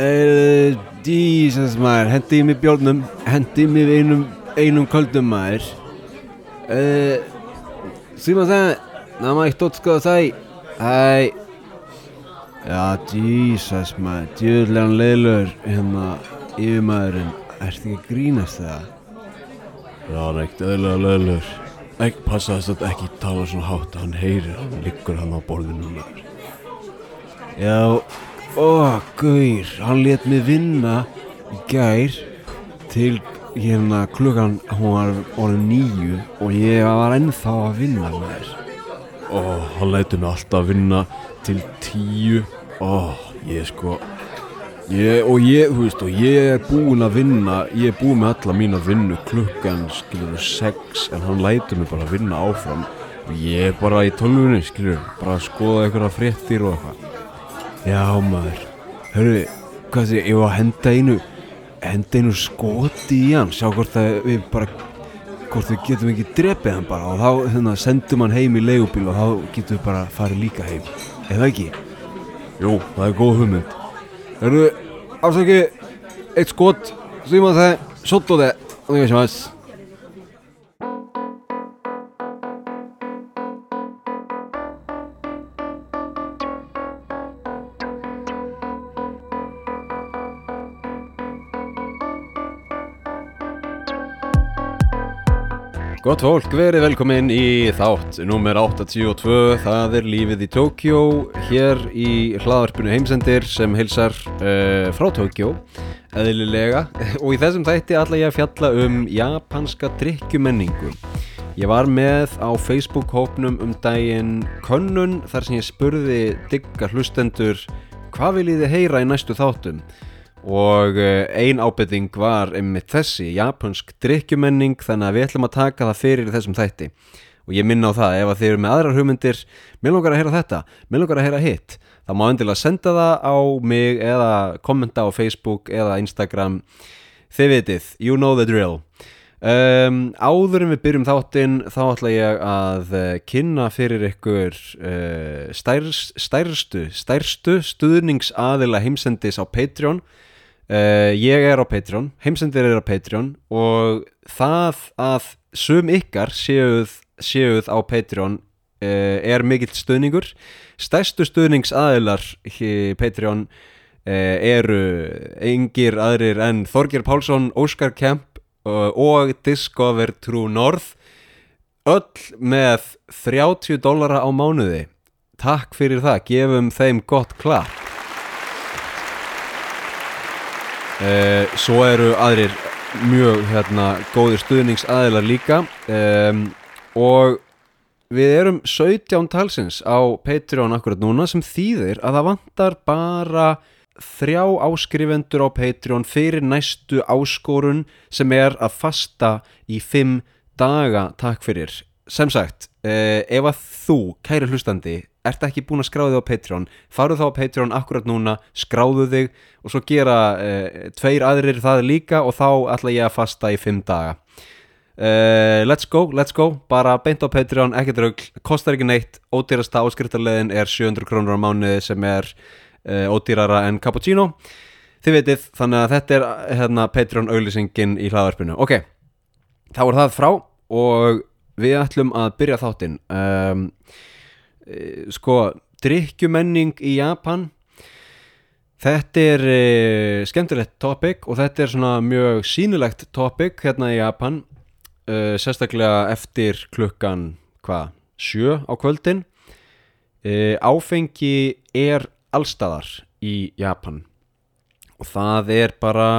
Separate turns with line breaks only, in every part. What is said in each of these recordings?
Uh, Jesus maður, hendi í mig bjórnum, hendi í mig einum, einum köldum maður. Uh, Símasen, nama ich dort sko þæ. Hæ. Já, Jesus maður, djúðlegan leilur hérna yfirmaðurinn. Ertu ekki að grínast það? Já, hann er ekkert eðlega leilur Ekki passa þess að ekki tala svona hátt að hann heyrir, hann liggur hann á borðinu maður Já, ó, gaur, hann let mig vinna í gær til hérna klukkan, hún var orðin nýju og ég var ennþá að vinna með þér. Ó, hann lætur mig alltaf vinna til tíu, ó, ég sko, ég, og ég, þú veist, og ég er búinn að vinna, ég er búinn með alla mína vinnu klukkan, skilur, sex, en hann lætur mig bara að vinna áfram og ég er bara í tölvunni, skilur, bara að skoða einhverja fréttir og eitthvað. Já maður, hörru, hvað sé, ég var að henda einu, henda einu skoti í hann, sjá hvort að við bara, hvort við getum ekki drepið hann bara og þá hérna, sendum hann heim í leigubíl og þá getum við bara farið líka heim, eða ekki? Jú, það er góð hugmynd. Hörru, afsaki, eitt skot, síma það, sott og það, og það er sem aðeins. Gott fólk, verið velkomin í þátt nummer 82, það er lífið í Tókjó, hér í hlaðarpinu heimsendir sem heilsar uh, frá Tókjó, eðlilega, og í þessum þætti ætla ég að fjalla um japanska drikkjumenningu. Ég var með á Facebook-hópnum um daginn könnun þar sem ég spurði digga hlustendur hvað viljið þið heyra í næstu þáttum og eh, ein ábyrðing var einmitt þessi, japansk drikkjumenning þannig að við ætlum að taka það fyrir þessum þætti. Og ég minna á það, ef að þið eru með aðrar hugmyndir, mér langar að heyra þetta mér langar að heyra hitt, þá má endilega senda það á mig eða kommenta á Facebook eða Instagram. Þið vitið, you know the drill. Um, áður en við byrjum þáttinn þá ætla ég að uh, kynna fyrir ykkur uh, stærst, stærstu stærstu stuðningsaðila heimsendis á Patreon Uh, ég er á Patreon, heimsendir er á Patreon og það að sum ykkar séuð, séuð á Patreon uh, er mikill stuðningur. Stærstu stuðningsaðilar í Patreon uh, eru engir aðrir en Þorgir Pálsson, Óskar Kemp og Discover True North öll með 30 dólara á mánuði. Takk fyrir það, gefum þeim gott klapp Uh, svo eru aðrir mjög hérna, góðir stuðningsaðilar líka. Um, og við erum 17 talsins á Patreon akkurat núna sem þýðir að það vantar bara þrjá áskrifendur á Patreon fyrir næstu áskorun sem er að fasta í 5 daga. Takk fyrir sem sagt, uh, ef að þú kæri hlustandi ert ekki búin að skráða þig á Patreon faru þá á Patreon akkurat núna skráðu þig og svo gera uh, tveir aðrir það líka og þá ætla ég að fasta í fimm daga. Uh, let's go, let's go bara beint á Patreon, ekkert raugl kostar ekki neitt, ódýrasta áskriftarlegin er 700 krónur á mánuði sem er ódýrara en cappuccino. Þið veitir, þannig að þetta er hérna, Patreon auglýsingin í hlaðarpinu ok, þá er það frá og við ætlum að byrja þáttinn. Um, sko, drikkjumenning í Japan þetta er e, skemmtilegt topic og þetta er svona mjög sínulegt topic hérna í Japan e, sérstaklega eftir klukkan hvað, sjö á kvöldin. E, áfengi er allstaðar í Japan og það er bara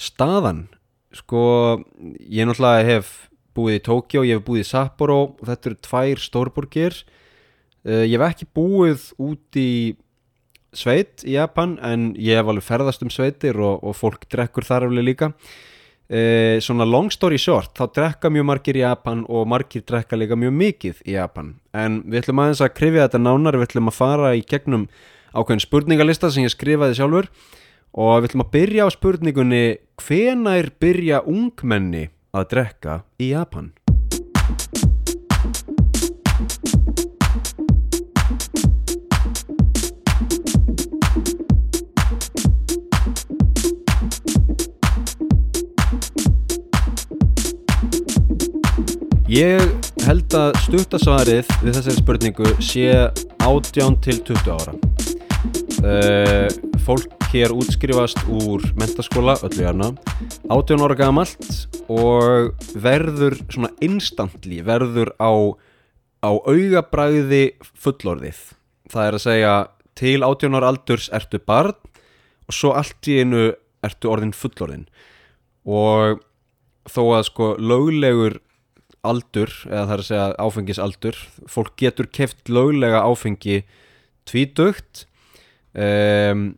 staðan. Sko, ég náttúrulega hef búið í Tókjó, ég hef búið í Sapporo og þetta eru tvær stórborgir. Uh, ég hef ekki búið út í sveit í Japan en ég hef alveg ferðast um sveitir og, og fólk drekkur þar alveg líka. Uh, svona long story short þá drekka mjög margir í Japan og margir drekka líka mjög mikið í Japan. En við ætlum aðeins að krifja þetta nánar við ætlum að fara í gegnum ákveðin spurningalista sem ég skrifaði sjálfur. Og við ætlum að byrja á spurningunni hvenær byrja ungmenni að drekka í Japan. Ég held að stuttasvarið við þessari spurningu sé átján til 20 ára. Uh, fólk hér útskrifast úr mentaskóla, öllu jarna, 18 ára gamalt og verður svona instantly, verður á, á augabræði fullorðið. Það er að segja til 18 ára aldurs ertu barn og svo allt í einu ertu orðin fullorðin og þó að sko löglegur aldur, eða það er að segja áfengisaldur, fólk getur keft löglega áfengi tvítugt um,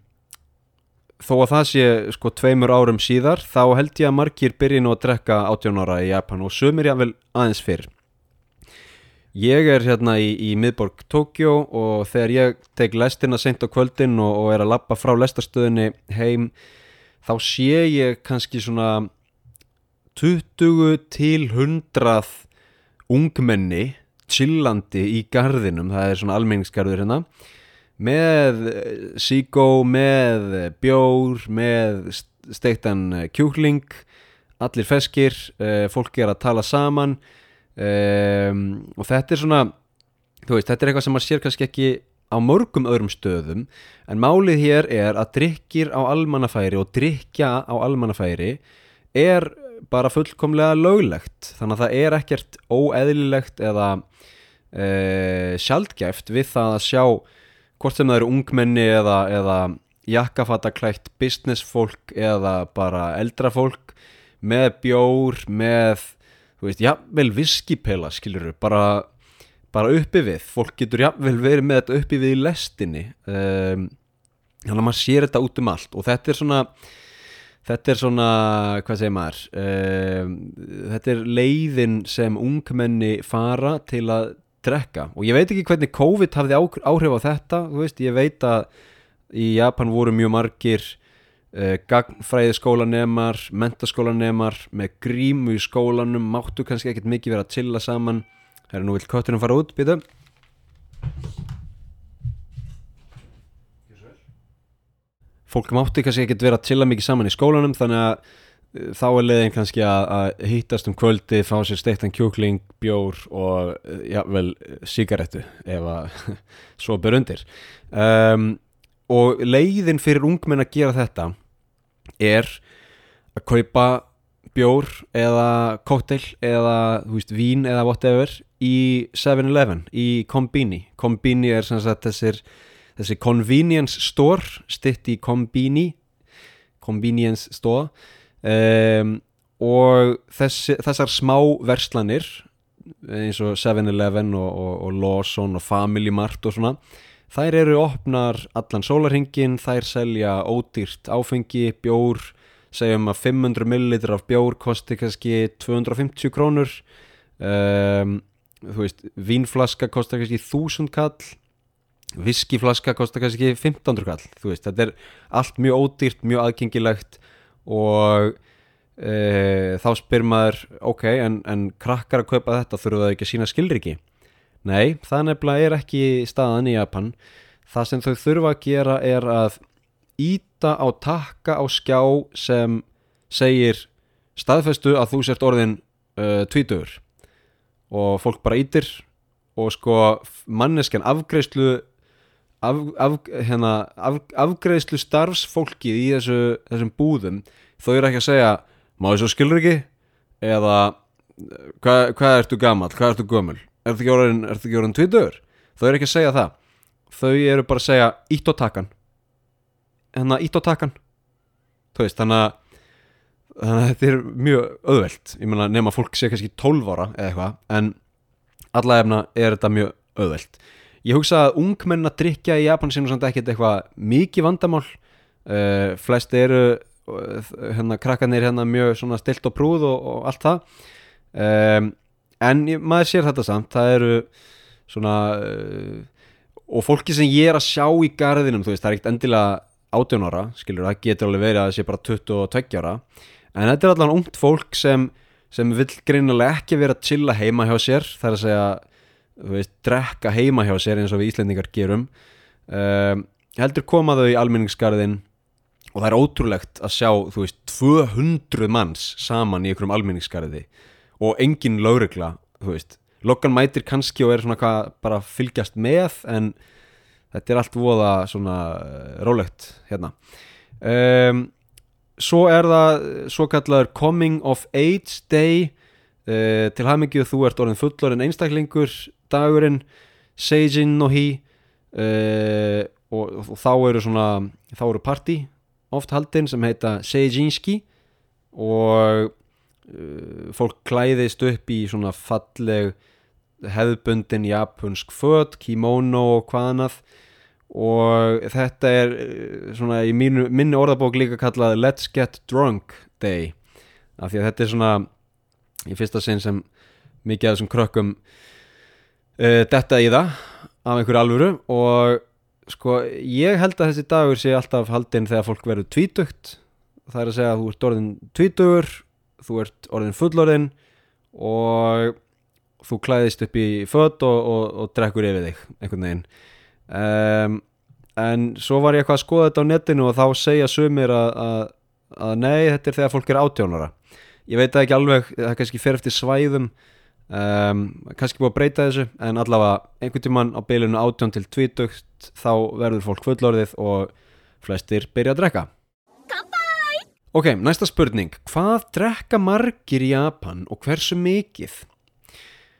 þó að það sé sko tveimur árum síðar þá held ég að margir byrji nú að drekka 18 ára í Japan og sumir ég vel aðeins fyrr. Ég er hérna í, í miðborg Tókjó og þegar ég tek lestina sent á kvöldin og, og er að lappa frá lestastöðinni heim þá sé ég kannski svona 20 til 100 ungmenni chillandi í gardinum, það er svona almenningsgarður hérna með síkó, með bjór, með steiktan kjúkling allir feskir, fólk er að tala saman um, og þetta er svona þú veist, þetta er eitthvað sem maður sér kannski ekki á mörgum öðrum stöðum en málið hér er að drikkir á almannafæri og drikja á almannafæri er bara fullkomlega löglegt. Þannig að það er ekkert óeðlilegt eða e, sjaldgæft við það að sjá hvort sem það eru ungmenni eða, eða jakkafattaklætt businessfólk eða bara eldra fólk með bjór, með þú veist, jafnvel viskipela skiluru, bara, bara uppi við. Fólk getur jafnvel verið með þetta uppi við í lestinni. Um, þannig að maður sér þetta út um allt og þetta er svona Þetta er svona, hvað segir maður, uh, þetta er leiðin sem ungmenni fara til að drekka. Og ég veit ekki hvernig COVID hafði áhrif á þetta, þú veist, ég veit að í Japan voru mjög margir uh, gagnfræði skólanemar, mentaskólanemar með grímu í skólanum, máttu kannski ekkert mikið vera að chilla saman, það er nú vilt köttunum fara út, býta. fólk mátti kannski ekkert vera að chilla mikið saman í skólanum þannig að þá er leiðin kannski að, að hýtast um kvöldi fá sér steiktan kjúkling, bjór og uh, jável síkaretu ef að svo ber undir. Um, og leiðin fyrir ungmenn að gera þetta er að kaupa bjór eða kóttel eða veist, vín eða whatever í 7-Eleven, í Kombini Kombini er sem sagt þessir þessi convenience store stitt í kombini convenience store um, og þessi, þessar smá verslanir eins og 7-Eleven og, og, og Lawson og Family Mart og svona þær eru opnar allan sólarhingin þær selja ódýrt áfengi bjór, segjum að 500 millilitrar af bjór kosti kannski 250 krónur. Um, þú veist, vínflaska kosti kannski 1000 kall viskiflaska kostar kannski 1500 kall veist, þetta er allt mjög ódýrt, mjög aðgengilegt og e, þá spyr maður ok, en, en krakkar að kaupa þetta þurfa það ekki að sína skilriki nei, það nefnilega er ekki staðan í Japan. Það sem þau þurfa að gera er að íta á takka á skjá sem segir staðfestu að þú sért orðin uh, tvítur og fólk bara ítir og sko manneskjan afgreyslu af, af, hérna, af, afgreðslu starfsfólkið í þessu, þessum búðum þau eru ekki að segja má þessu skilur ekki? Eða hvað hva ertu gammal, hvað ertu gömul? Orðin, ertu ekki orðin tvítur þau eru ekki að segja það. Þau eru bara að segja ítt á takan. Hérna ítt á takan. Veist, þannig að þannig að þetta er mjög öðvelt ég menna nema fólk sé kannski 12 ára eða eitthvað en allavegna er þetta mjög öðvelt Ég hugsa að ungmenn að drikja í Japan sinu samt ekkert eitthvað mikið vandamál. Uh, flest eru uh, hérna krakkanir hérna mjög stilt og prúð og, og allt það. Um, en maður sér þetta samt það eru svona uh, og fólki sem ég er að sjá í garðinum veist það er ekkert endilega 18 ára skilur það getur alveg verið að það sé bara 22 ára. En þetta er allavega ungt fólk sem, sem vil greinilega ekki vera að chilla heima hjá sér það er að segja veist, drekka heima hjá sér eins og við Íslendingar gerum. Um, heldur koma þau í almenningsgarðin og það er ótrúlegt að sjá þú veist 200 manns saman í einhverjum almenningsgarði og engin laurugla þú veist. Logan mætir kannski og er svona hvað bara fylgjast með en þetta er allt voða svona uh, rólegt hérna. Um, svo er það svo kallaður Coming of Age Day. Uh, til hafmyggju þú ert orðin fullorinn einstaklingur dagurinn Seijin no Hi uh, og, og þá eru svona þá eru party oft haldinn sem heita Seijinski og uh, fólk klæðist upp í svona falleg hefðbundin japunsk föt, kimono og hvað annað. Og þetta er uh, svona í mínu, minni orðabók líka kallað Let's Get Drunk Day af því að þetta er svona í fyrsta sinn sem mikið af þessum krökkum uh, detta í það af einhverju alvöru og sko ég held að þessi dagur sé alltaf haldinn þegar fólk verður tvítugt. Það er að segja að þú ert orðin tvítugur þú ert orðin fullorðin og þú klæðist upp í fött og, og, og drekkur yfir þig einhvern veginn. Um, en svo var ég eitthvað að skoða þetta á netinu og þá segja sumir að, að, að nei, þetta er þegar fólk er átjónara ég veit ekki alveg, það kannski fer eftir svæðum um, kannski búið að breyta þessu en allavega einhvern tíman á bylunu átjón til tvítugt þá verður fólk fullorðið og flestir byrja að drekka Ok, næsta spurning. Hvað drekka margir í Japan og hversu mikið?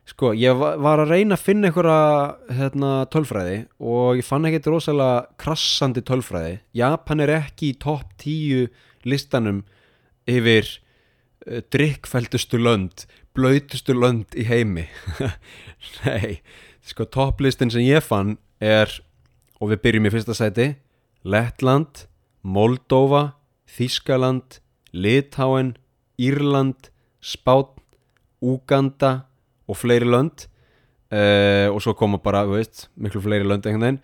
Sko, ég va- var að reyna að finna einhverja hérna, tölfræði og ég fann ekkert rosalega krassandi tölfræði. Japan er ekki í topp 10 listanum yfir uh, drikkfældustu lönd, blöytustu lönd í heimi. Nei, sko topplistin sem ég fann er, og við byrjum í fyrsta sæti, Lettland, Moldóva, Þískaland, Litáen, Írland, Spán, Úganda og fleiri lönd uh, og svo koma bara, þú veist, miklu fleiri lönd einhvern veginn.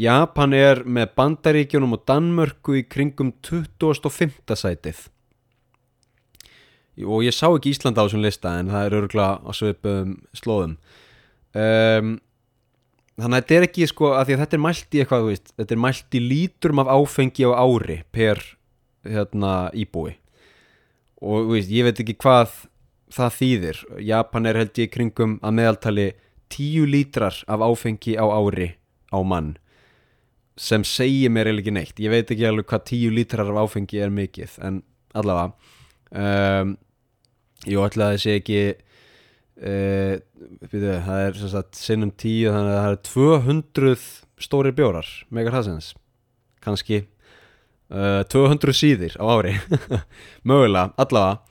Japan er með Bandaríkjunum og Danmörku í kringum 25. sætið og ég sá ekki Ísland á þessum lista en það er örgulega á svipum slóðum. Um, þannig að þetta er ekki sko að að þetta er mælt í eitthvað veist, þetta er mælt í lítrum af áfengi á ári per hérna íbúi. Og veist, ég veit ekki hvað það þýðir. Japan er held ég kringum að meðaltali 10 lítrar af áfengi á ári á mann sem segir mér eiginlega ekki neitt. Ég veit ekki alveg hvað 10 lítrar af áfengi er mikið en allavega um, ég ætla að það sé ekki uh, byrju, það er sagt sinnum 10 þannig að það er 200 stórir bjórar megar hasens kannski. Uh, 200 síðir á ári mögulega, allavega.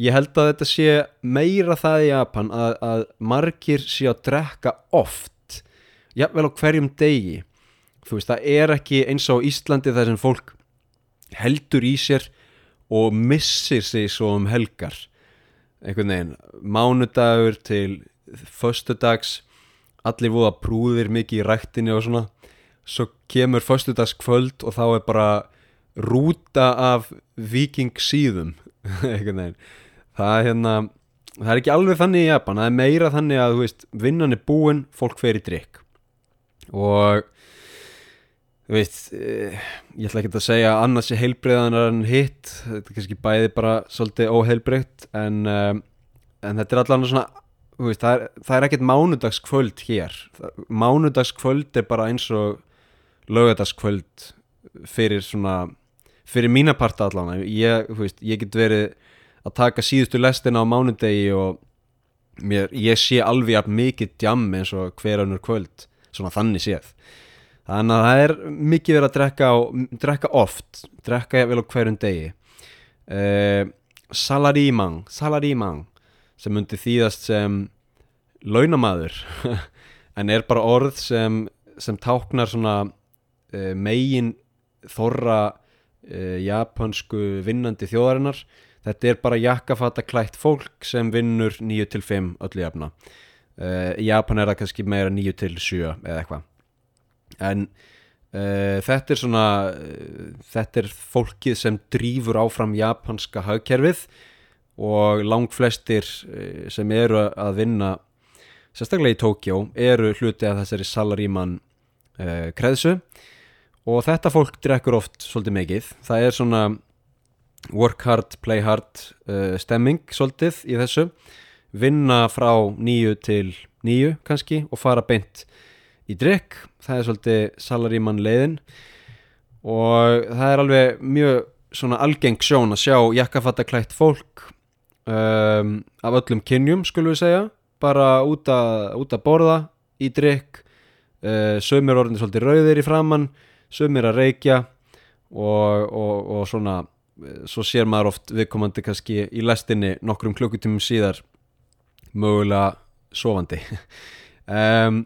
Ég held að þetta sé meira það í Japan að, að margir sé að drekka oft jafnvel á hverjum degi. Þú veist, það er ekki eins og Íslandi þar sem fólk heldur í sér og missir sig svo um helgar. Einhvern veginn, mánudagur til föstudags allir voða prúðir mikið í rættinni og svona. Svo kemur föstudags kvöld og þá er bara rúta af viking síðum einhvern veginn. Það er hérna það er ekki alveg þannig í Japan, það er meira þannig að þú veist, vinnan er búin, fólk fer í drikk og þú veist eh, ég ætla ekki að segja að annars er heilbreyðanar en hitt, þetta er kannski bæði bara svolítið óheilbreytt en, um, en þetta er allan svona veist, það er, það er ekkert mánudagskvöld hér, mánudagskvöld er bara eins og lögadagskvöld fyrir svona fyrir mína parta allan. Ég, veist, ég get verið að taka síðustu lestina á mánudegi og mér, ég sé alveg mikið djam eins og hver önnur kvöld svona þannig séð þannig að það er mikið verið að drekka, á, drekka oft drekka vel á hverjum degi. Uh, salarímang salarímang sem myndi þýðast sem launamaður en er bara orð sem, sem táknar svona uh, megin þorra uh, japansku vinnandi þjóðarinnar. Þetta er bara jakkafata klætt fólk sem vinnur 9 til 5 öllu jafna. Í Japan er það kannski meira 9 til 7 eða eitthvað en uh, þetta er svona uh, þetta er fólkið sem drýfur áfram japanska hagkerfið og lang flestir uh, sem eru að vinna sérstaklega í Tókjó eru hluti af þessari salaríman uh, kreðsu. Og þetta fólk drekkur oft svolítið mikið. Það er svona work hard, play hard uh, stemming svolítið í þessu. Vinna frá nýju til nýju kannski og fara beint í drikk það er svolítið salaríman leiðin. Og það er alveg mjög svona algeng sjón að sjá jakkafattaklætt fólk um, af öllum kynjum skulum við segja. Bara út að, borða í drikk uh, sömur orðin svolítið rauðir í framann sömur að reykja. Og, og, og svona uh, svo sér maður oft viðkomandi kannski í lestinni nokkrum klukkutímum síðar mögulega sofandi. Um,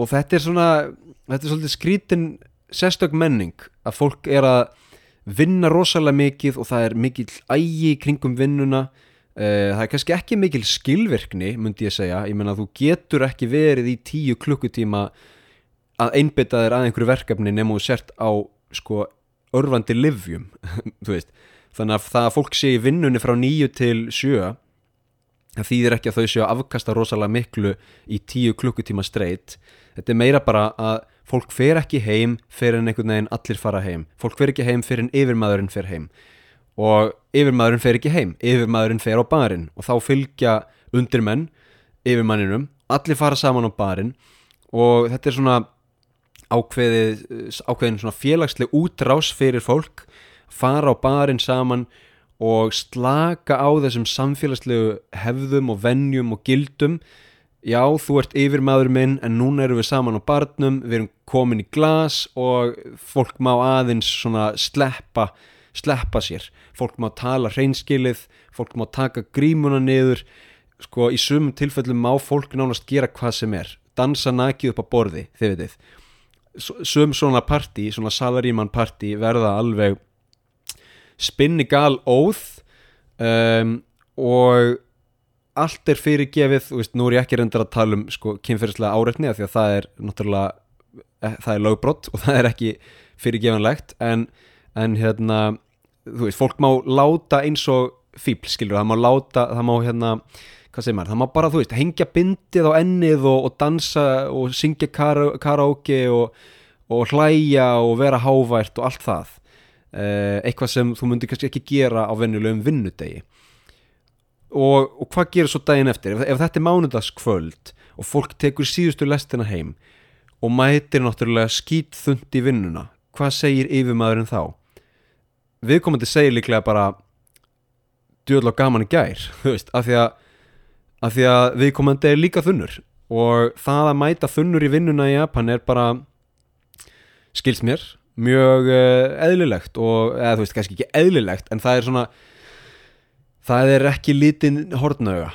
og þetta er svona þetta er svolítið skrítin sérstök menning að fólk er að vinna rosalega mikið og það er mikil ægi kringum vinnuna. Uh, það er kannski ekki mikil skilvirkni myndi ég segja, ég menna að þú getur ekki verið í tíu klukkutíma að einbytta þér að einhverju verkefni nema þú sért á sko örfandi livjum þannig að það að fólk sé í vinnunni frá nýju til sjö það þýðir ekki að þau séu að afkasta rosalega miklu í tíu klukkutíma streyt þetta er meira bara að fólk fer ekki heim fyrir en einhvern veginn allir fara heim. Fólk fer ekki heim fyrir en yfirmaðurinn fer heim. Og yfirmaðurinn fer ekki heim yfirmaðurinn fer á barinn. Og þá fylgja undirmenn yfirmanninum allir fara saman á barinn. Og þetta er svona ákveðið, ákveðin svona félagsleg útrás fyrir fólk. Fara á barinn saman og slaka á þessum samfélagslegu hefðum og vennjum og gildum já, þú ert yfir maður minn en núna erum við saman á barnum við erum komin í glas og fólk má aðeins svona sleppa sleppa sér, fólk má tala hreinskilið, fólk má taka grímuna niður, sko í sumum tilfellum má fólk nánast gera hvað sem er. Dansa nakið upp á borði, þið veitir sum svona parti, svona salaríman parti verða alveg spinnigal óð um, og allt er fyrirgefið, þú veist, nú er ég ekki reyndar að tala um sko kynferðislega áreitni af því að það er náttúrulega, eh, það er lögbrott og það er ekki fyrirgefanlegt en, en hérna þú veist, fólk má láta eins og fíbl, skilur, það má láta, það má hérna, hvað segir maður, það má bara, þú veist hengja bindið á ennið og, og dansa og syngja karaoke og, og hlæja og vera hávært og allt það. Eh, eitthvað sem þú myndir kannski ekki gera á venjulegum vinnudegi og, og hvað gerir svo daginn eftir? Ef, ef þetta er mánudagskvöld og fólk tekur síðustu lestina heim og mætir náttúrulega skýt þund í vinnuna hvað segir yfirmaðurinn þá? Viðkomandi segir líklega bara djöðl og gaman í gær veist, af, því að, því að viðkomandi er líka þunnur. Og það að mæta þunnur í vinnuna í Japan er bara skils mér mjög uh, eðlilegt og, eða þú veist, kannski ekki eðlilegt en það er svona það er ekki lítinn hortnauga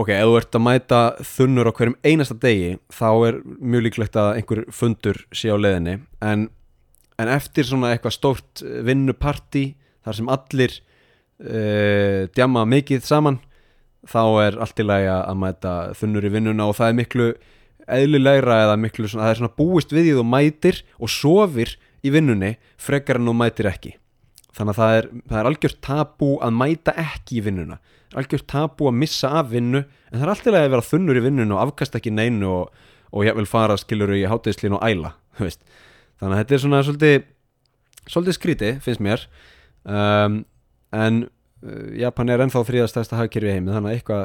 ok, ef þú ert að mæta þunnur á hverjum einasta degi þá er mjög líklegt að einhver fundur sé á leðinni en, en eftir svona eitthvað stórt vinnuparti þar sem allir uh, djama mikið saman þá er allt í lagi að mæta þunnur í vinnuna. Og það er miklu eðlilegra eða miklu svona, það er svona búist við því þú mætir og sofir í vinnunni frekar en þú mætir ekki þannig að það er, það er algjört tabú að mæta ekki í vinnuna. Algjört tabú að missa af vinnu en það er alltaf að vera þunnur í vinnunu og afkast ekki neinu og, og ég vil fara skiluru í hátegislín og æla þannig að þetta er svona svolítið, svolítið skríti finnst mér. Um, en uh, Japan er ennþá þrýðastæðsta hagkerfi heimi þannig að eitthvað,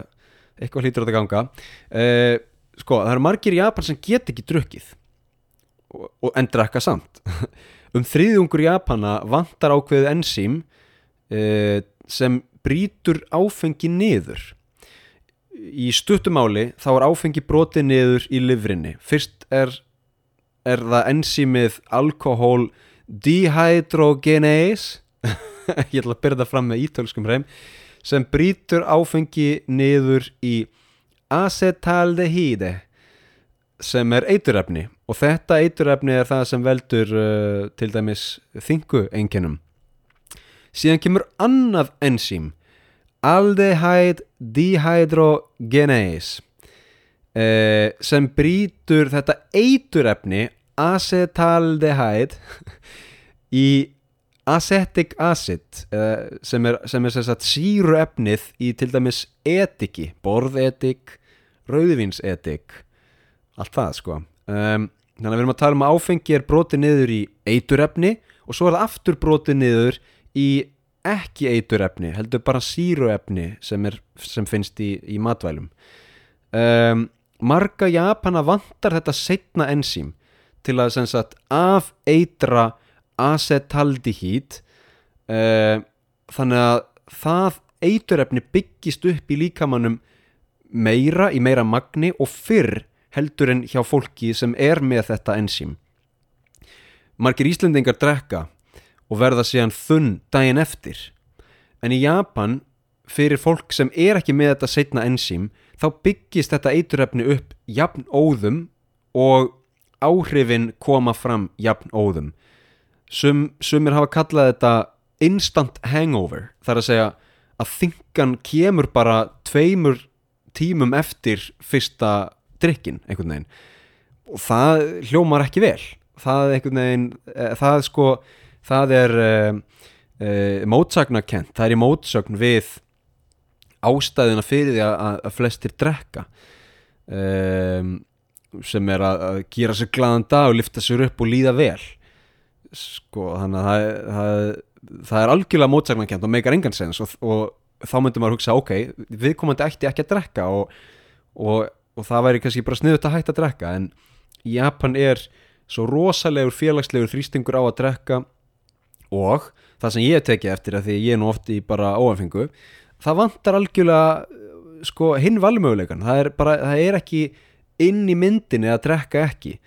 eitthvað hlýtur þetta ganga. Uh, sko það eru margir í Japan sem get ekki drukkið og, og en drekka samt um þriðjungur Japana vantar ákveðið enzím eh, sem brítur áfengi niður. Í stuttumáli þá er áfengi brotið niður í livrinni fyrst er, er það enzímið alkohól dehydrogenase ég ætla að byrja það fram með ítölskum hreim sem brítur áfengi niður í acetaldehíde sem er eiturefni og þetta eiturefni er það sem veldur uh, til dæmis þingu enginum síðan kemur annað enzím aldehyde dehydrogenase uh, sem brítur þetta eiturefni acetaldehyde í acetic acid uh, sem er, sem er sagt, síruefnið í til dæmis etiki, borðetik rauðvinsetik allt það sko. Um, þannig að við erum að tala um að áfengi er brotið niður í eiturefni og svo er það aftur brotið niður í ekki eiturefni heldur bara síruefni sem, er, sem finnst í, í matvælum. Um, marga Japana vantar þetta setna enzím til að sagt af eitra acetaldehyd uh, þannig að það eiturefni byggist upp í líkamannum meira í meira magni og fyrr heldur en hjá fólki sem er með þetta enzím. Margir Íslendingar drekka og verða síðan þunn daginn eftir. En í Japan fyrir fólk sem er ekki með þetta setna enzím þá byggist þetta eiturefni upp jafn óðum og áhrifin koma fram jafn óðum. Sum, sumir hafa kallað þetta instant hangover þar að segja að þingan kemur bara tveimur tímum eftir fyrsta drikkin einhvern veginn. Og það hljómar ekki vel. Það einhvern veginn eh, það sko, það er uh, uh, mótsagnakent það er í mótsögn við ástæðina fyrir því að, að flestir drekka. Um, sem er að, að gera sér glaðan dag og lifta sér upp og líða vel. Sko þannig að það, það, það er algjörlega mótsagnakent og meikar engan sens. Og, og þá myndur maður hugsa ok, viðkomandi ætti ekki að drekka og, og, og það væri kannski bara sniðut að hætta að drekka en Japan er svo rosalegur félagslegur þrýstingur á að drekka og það sem ég teki eftir að því ég er nú oft í bara óanfingu það vantar algjörlega sko hinn valmöguleikan það er, bara, það er ekki inn í myndinni að drekka ekki.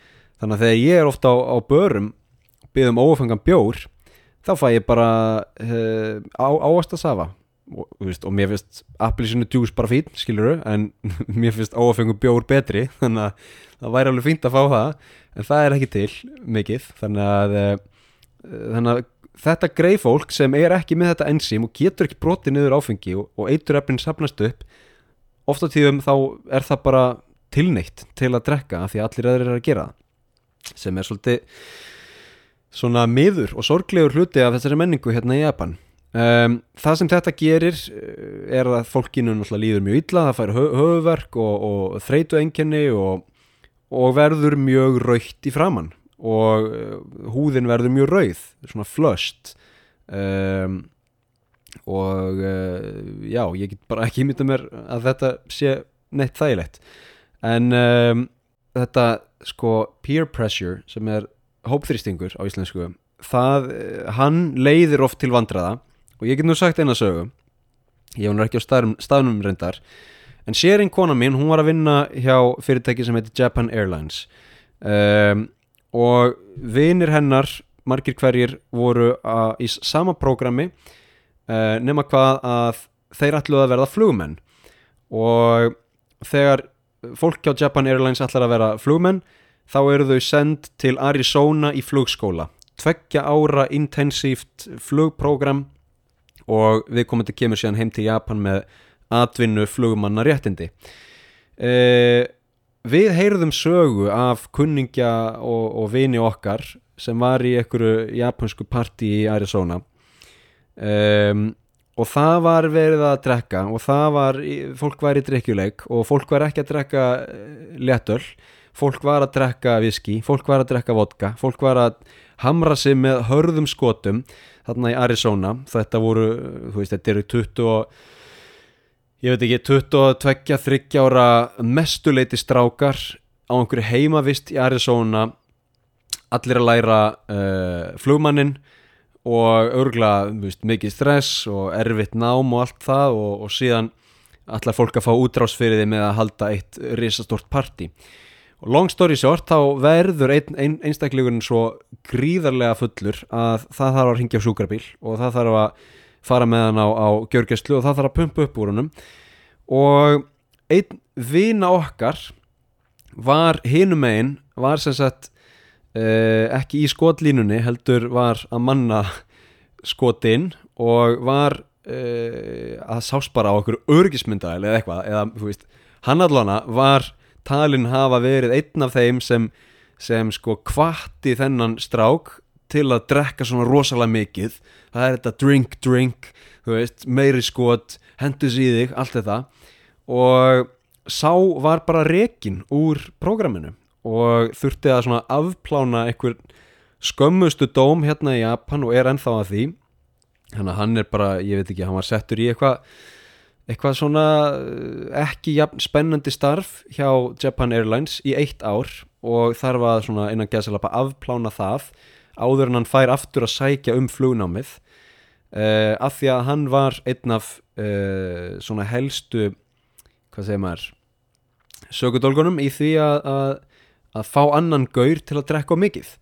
Þannig að þegar ég er ofta á, á börum byggðum ófangan bjór þá fæ ég bara uh, á, ávast að safa og, veist, og mér finnst appilsinu djús bara fín skiluru, en mér finnst ófangan bjór betri þannig að það væri alveg fínt að fá það en það er ekki til mikið þannig að, uh, þannig að þetta greið fólk sem er ekki með þetta enzím og getur ekki brotið niður áfengi og, og eitur efnin sapnast upp ofta tíðum þá er það bara tilneitt til að drekka því að allir öðru er að gera sem er svolítið svona miður og sorglegur hluti af þessari menningu hérna í Japan um, það sem þetta gerir eh, er að fólkinu náttúrulega líður mjög illa það fær höfuverk og, og þreitu enginni og, og verður mjög raukt í framann og uh, húðin verður mjög rauð svona flöst um, og uh, já, ég get bara ekki mynda mér að þetta sé neitt þægilegt. En um, þetta sko peer pressure sem er hópþrýstingur á íslensku það, hann leiðir oft til vandraða og ég get nú sagt eina sögu. Ég hún er ekki á staðnum, staðnum reyndar. En sérinn kona mín, hún var að vinna hjá fyrirtæki sem heitir Japan Airlines. Um, og vinir hennar margir hverjir voru að, í sama prógrami uh, nema hvað að þeir ætluði að verða flugmenn. Og þegar fólk hjá Japan Airlines ætlar að vera flugmenn þá eru þau send til Arizona í flugskóla. Tveggja ára intensíft flugprogram og við komum til að kemur síðan heim til Japan með atvinnu flugmanna réttindi. E, við heyrðum sögu af kunningja og, og vini okkar sem var í einhverju japansku parti í Arizona. Um, og það var verið að drekka og það var, fólk var í drikkjuleik og fólk var ekki að drekka léttöl fólk var að drekka viski, fólk var að drekka vodka fólk var að hamra sig með hörðum skotum þarna í Arizona. Þetta voru, þú veist, þetta eru 20 og ég veit ekki 22-30 ára mestuleiti strákar á einhverju heimavist í Arizona. Allir að læra uh, flugmannin og örgla veist, mikið stress og erfitt nám og allt það og, og síðan allar fólk að fá útrásfyrir því með að halda eitt risastort parti og long story short þá verður ein, ein, einstaklegurinn svo gríðarlega fullur að það þarf að ringja á sjúkrabíl og það þarf að fara með hann á, á gjörgjastlu og það þarf að pumpa upp úr hannum og einn vina okkar var hinum einn var sem sagt eh, ekki í skotlínunni heldur var að manna skotinn og var eh, að sáspara á okkur örgismynda eða eitthvað eða veist hann allana var talin hafa verið einn af þeim sem, sem sko kvatti þennan strák til að drekka svona rosalega mikið. Það er þetta drink drink veist, meiri skot, hendus í þig allt þetta. Og sá var bara rekin úr prógraminu og þurfti að svona afplána einhver skömmustu dóm hérna í Japan og er ennþá að því. Hann er bara, ég veit ekki, hann var settur í eitthvað eitthvað svona eh, ekki spennandi starf hjá Japan Airlines í eitt ár og þarf að svona innan geðsalapa afplána það áður en hann fær aftur að sækja um flugnámið. Uh, af því að hann var einn af uh, svona helstu hvað segir maður sögudólgunum í því að, að, að fá annan gaur til að drekka mikið.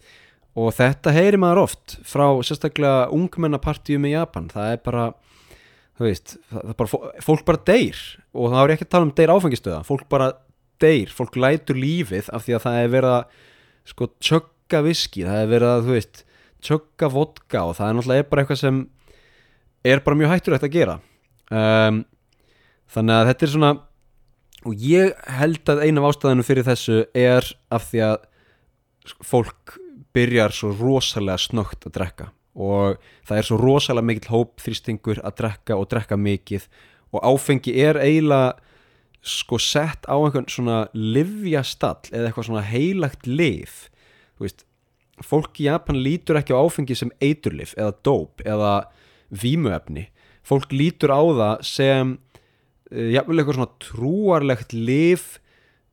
Og þetta heyri maður oft frá sérstaklega ungmennapartíum í Japan. Það er bara þú veist, bara, fólk bara deyr. Og það er ekki að tala um deyr áfengistöða fólk bara deyr, fólk lætur lífið af því að það er verið að sko tjögga viski, það er verið að þú veist, tjögga vodka og það er náttúrulega bara eitthvað sem er bara mjög hættur að gera. Um, þannig að þetta er svona og ég held að eina af ástæðinu fyrir þessu er af því að fólk byrjar svo rosalega snögt að drekka og það er svo rosalega mikill hópþrýstingur að drekka og drekka mikið. Og áfengi er eiginlega sko sett á einhvern svona livjastall eða eitthvað svona heilagt liv þú veist, fólk í Japan lítur ekki á áfengi sem eiturlif eða dóp eða vímuefni. Fólk lítur á það sem uh, jafnvel eitthvað svona trúarlegt liv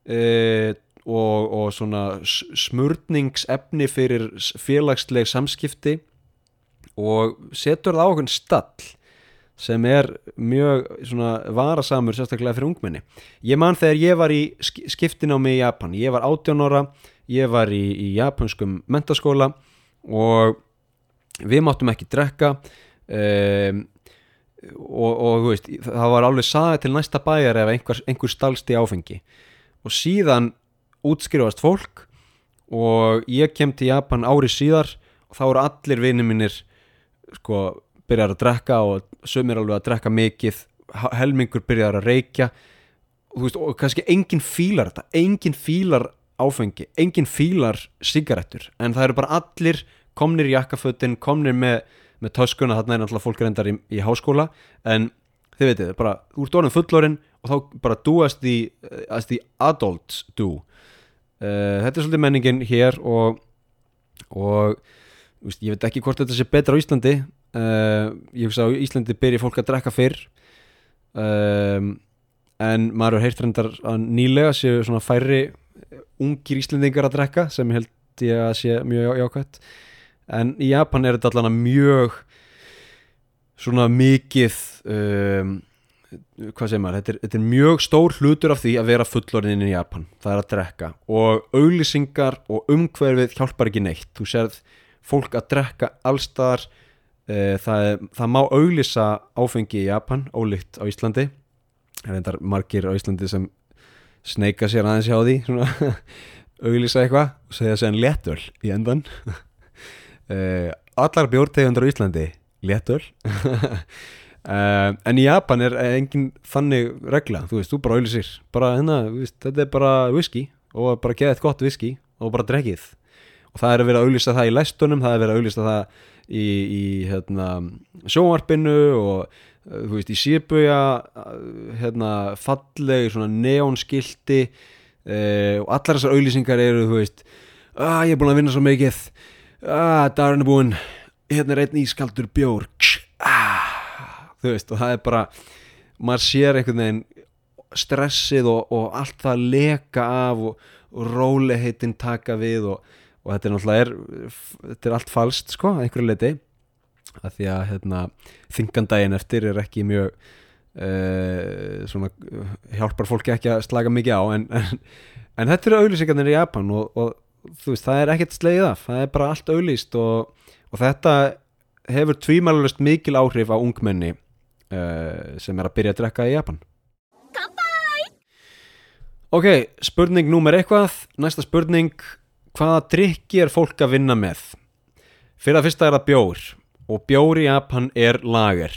uh, og, og svona smurningsefni fyrir félagsleg samskipti og setur það á okkur stall sem er mjög varasamur sérstaklega fyrir ungmenni. Ég man þegar ég var í skiptin á mig í Japan, ég var 18 ára ég var í, í japanskum mentaskóla og við máttum ekki drekka um, og, og veist það var alveg saði til næsta bæjar ef einhver, einhver stalst í áfengi. Og síðan útskrifast fólk og ég kem til Japan ári síðar og þá eru allir vinið mínir sko byrjar að drekka og sömur alveg að drekka mikið helmingur byrjar að reykja. Og, veist, og kannski enginn fílar þetta enginn fílar áfengi enginn fílar sigarettur en það eru bara allir komnir í jakkafötin komnir með, með töskuna þarna er náttúrulega fólk reyndar í, í háskóla en þið veitir, bara úr dórnum fullorinn og þá bara the, as the adults do. Uh, þetta er svolítið menningin hér og, og veist, ég veit ekki hvort þetta sé betra á Íslandi. Uh, ég hugsa að Íslandi byrji fólk að drekka fyrr. Um, en maður heilt reyndar að nýlega séu svona færri ungir Íslandingar að drekka sem ég held ég að sé mjög jákvæmt en í Japan er þetta allan mjög svona mikið um, hvað segir maður, þetta er, þetta er mjög stór hlutur af því að vera fullorinn í Japan. Það er að drekka. Og auglýsingar og umhverfið hjálpar ekki neitt. Þú serð fólk að drekka allstaðar e, það, það má auglýsa áfengi í Japan ólíkt á Íslandi. Það er endar margir á Íslandi sem sneika sér aðeins hjá því auglýsa eitthvað og segja sér en léttöl í endan e, allar bjórtegundur á Íslandi léttöl. Uh, en í Japan er engin þannig regla, þú veist, þú bara auðlisir bara hérna, þetta er bara whisky og bara geða eitt gott whisky og bara drekkið. og það er að vera að auðlisa það í læstunum, það er að vera að auðlisa það í, í hérna, sjónvarpinu og uh, þú veist, í síbuja hérna, falleg neónskildi uh, og allar þessar auðlisingar eru, þú veist að ég er búin að vinna svo mikið. Að dagurinn er búin hérna er einn ískaldur bjór að þú veist og það er bara maður sér einhvern veginn stressið og, og allt það leka af og, og róliheitin taka við og, og þetta er náttúrulega er, þetta er allt falskt sko að einhverju leiti að því að hérna, þingandaginn eftir er ekki mjög uh, svona hjálpar fólki ekki að slaga mikið á en, en, en þetta eru auðlýsingarnir í Japan og þú veist það er ekkert sleið af. Það er bara allt auðlýst og þetta hefur tvímælulust mikil áhrif á ungmenni uh, sem er að byrja að drekka í Japan! Ok, spurning númer eitthvað. Næsta spurning hvaða drikki er fólk að vinna með? Fyrir að fyrsta er það bjór og bjór í Japan er lager.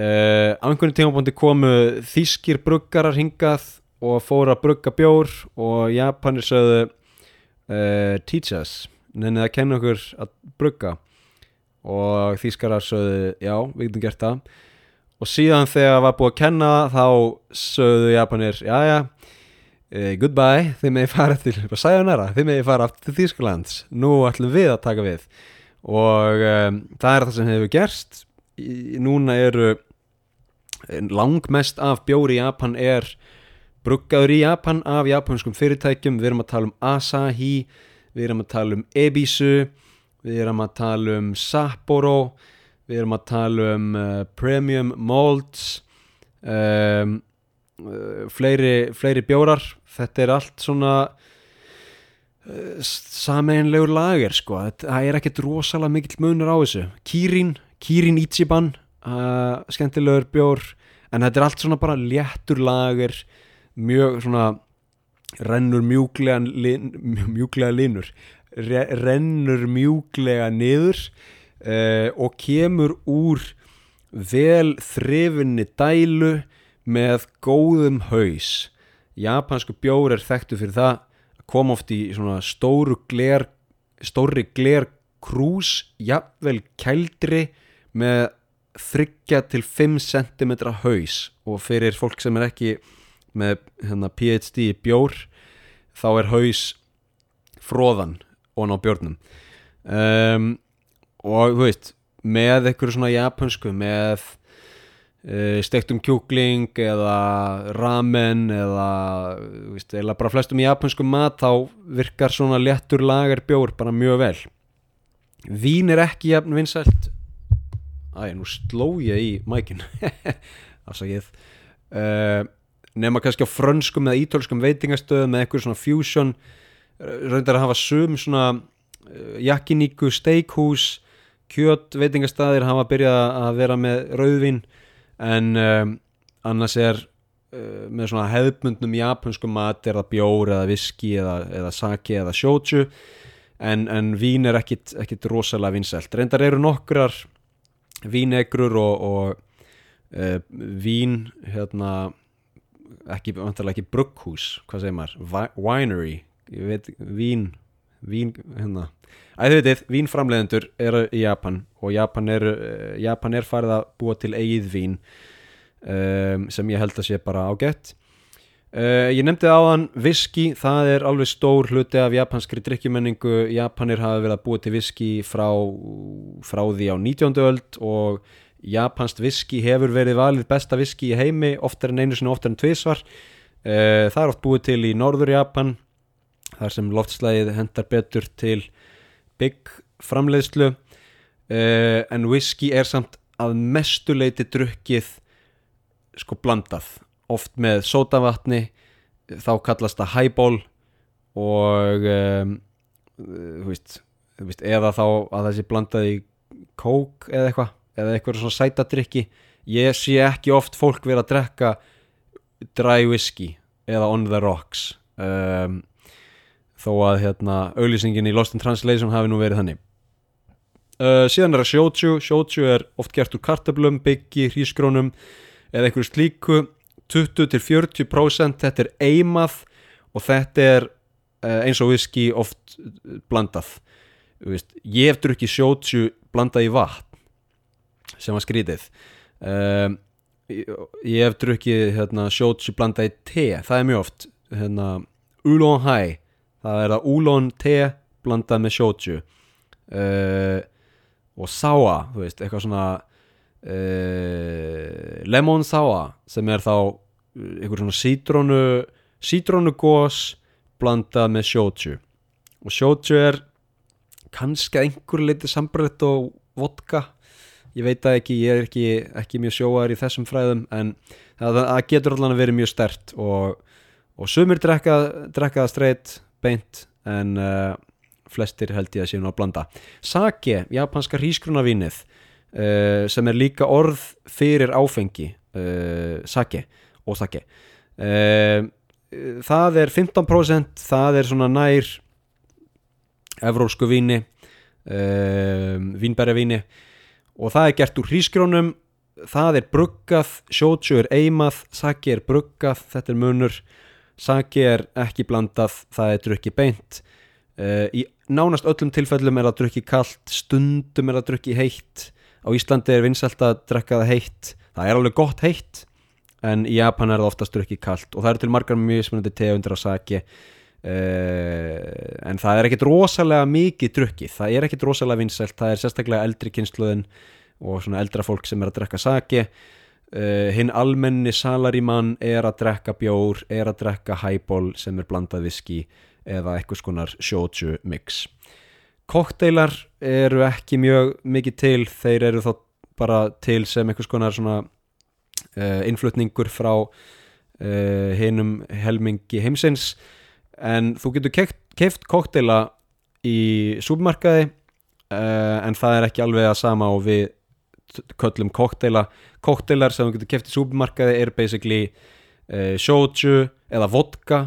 Uh, á einhvern tímapunkti komu þýskir bruggarar hingað og fóru að brugga bjór og Japanir sögðu uh, teach us, nefnið að kenna okkur að brugga. Og þýskarar sögðu já, við getum gert það. Og síðan þegar það var búið að kenna þá sögðu Japanir já já, uh, goodbye þið meði fara til, sayonara þið meði fara til Þýskalands, nú ætlum við að taka við. Og um, það er það sem hefur gerst. Í, núna eru langmest af bjóri í Japan er bruggaður í Japan af japanskum fyrirtækjum. Við erum að tala um Asahi við erum að tala um Ebisu við erum að tala um Sapporo við erum að tala um uh, Premium Malts um, uh, fleiri, fleiri bjórar þetta er allt svona uh, sameinlegur lager sko, það er ekkert rosalega mikill munur á þessu. Kirin, Kirin Ichiban uh, skemmtilegur bjór en þetta er allt svona bara léttur lager mjög svona rennur mjúglega lin, mjúglega linur Re, rennur mjúglega niður uh, og kemur úr vel þrifinni dælu með góðum haus japansku bjór er þekktu fyrir það að koma oft í svona stóru gler stóri gler krús jafnvel kældri með þryggja til 5 cm haus. Og fyrir fólk sem er ekki með hérna, PhD í bjór þá er haus fróðan og ná bjórnum. Um, og þú veist með einhverju svona japansku með stektum kjúkling eða ramen eða veist, eða bara flestum japansku mat þá virkar svona léttur lagar bjór bara mjög vel. Vín er ekki jafn vinsælt. Æ, nú sló ég í mækin. Afsakið uh, nema kannski á frönskum eða ítölskum veitingastöðum með eitthvað svona fusion. Reyndar að hafa sum svona uh, jakkiníku steakhús kjöt veitingastæðir hafa byrjað að vera með rauðvin en um, annars er uh, með svona hefðbundnum japanskum mat er það bjór eða viski eða, eða sake eða shochu en, en vín er ekkit, ekkit rosalega vinsælt. Reyndar eru nokkrar vínegrur og, og uh, vín hérna ekki, ekki brugghús, hvað segir maður? Winery, ég veit vín, vín hérna. Æðu veitir, vínframleðendur eru í Japan og Japan er, Japan er farið að búa til eigið vín um, sem ég held að sé bara ágætt. Uh, ég nefndi á hann viski, það er alveg stór hluti af japanskri drikkjumenningu Japanir hafa verið að búa til viski frá, frá því á 19. öld og japansk viski hefur verið valið besta viski í heimi oftar en einu sinni, oftar en tvísvar uh, það er oft búið til í norður Japan þar sem loftslægið hendar betur til bygg framleiðslu. Uh, en whisky er samt að mestuleiti drukkið sko blandað. Oft með sótavatni þá kallast það highball og um, þú veist, veist eða þá að það sé blandað í kók eða eitthvað eða eitthvað svona sætadrykki ég sé ekki oft fólk vera að drekka dry whisky eða on the rocks. Um, þó að hérna auðlýsingin í Lost in Translation hafi nú verið þannig. Uh, síðan er það shochu shochu er oft gert úr kartablum, byggi, hrískrónum eða einhverju slíku. 20-40% þetta er eimað og þetta er uh, eins og whisky oft blandað. Ég hef drukkið shochu blandað í vatn sem var skrítið. Um, ég hef drukkið hérna, shochu blanda í te það er mjög oft hérna, Oolong Hai það er að Oolong te blandað með shochu uh, og Sawa veist, eitthvað svona uh, Lemon Sawa sem er þá eitthvað svona sítrónu sítrónugós blandað með shochu og shochu er kannski einhver litið sambreytt og vodka. Ég veit það ekki, ég er ekki, ekki mjög sjóar í þessum fræðum en það, það getur allavega verið mjög stert og, og sumir drekka, það streyt beint en uh, flestir held ég að séu nú að blanda. Sake, japanska hrísgrunavínið uh, sem er líka orð fyrir áfengi uh, sake og sake. Uh, það er 15% það er svona nær evrósku víni uh, vínberjavíni og það er gert úr hrísgrónum það er bruggað, sjótsjö er eimað saki er bruggað, þetta er munur saki er ekki blandað það er drukki beint. Uh, í nánast öllum tilfellum er það drukki kallt, stundum er það drukki heitt. Á Íslandi er vinsalt að drekka það heitt, það er alveg gott heitt en í Japan er það oftast drukki kallt og það eru til margar mjög smunandi tegundir á saki. Uh, en það er ekkit rosalega mikið drukkið, það er ekkit rosalega vinsælt, það er sérstaklega eldri kynsluðin og svona eldra fólk sem er að drekka sake uh, hinn almenni salarimann er að drekka bjór er að drekka highball sem er blandað viski eða eitthvað skonar shoju mix. Kokteilar eru ekki mjög mikið til þeir eru þá bara til sem eitthvað skonar svona uh, innflutningur frá uh, hinum helmingi heimsins. En þú getur keift, keift kokteila í súpmarkaði uh, en það er ekki alveg að sama og við köllum kokteila kokteilar sem þú getur keift í súpmarkaði er basically uh, shoju eða vodka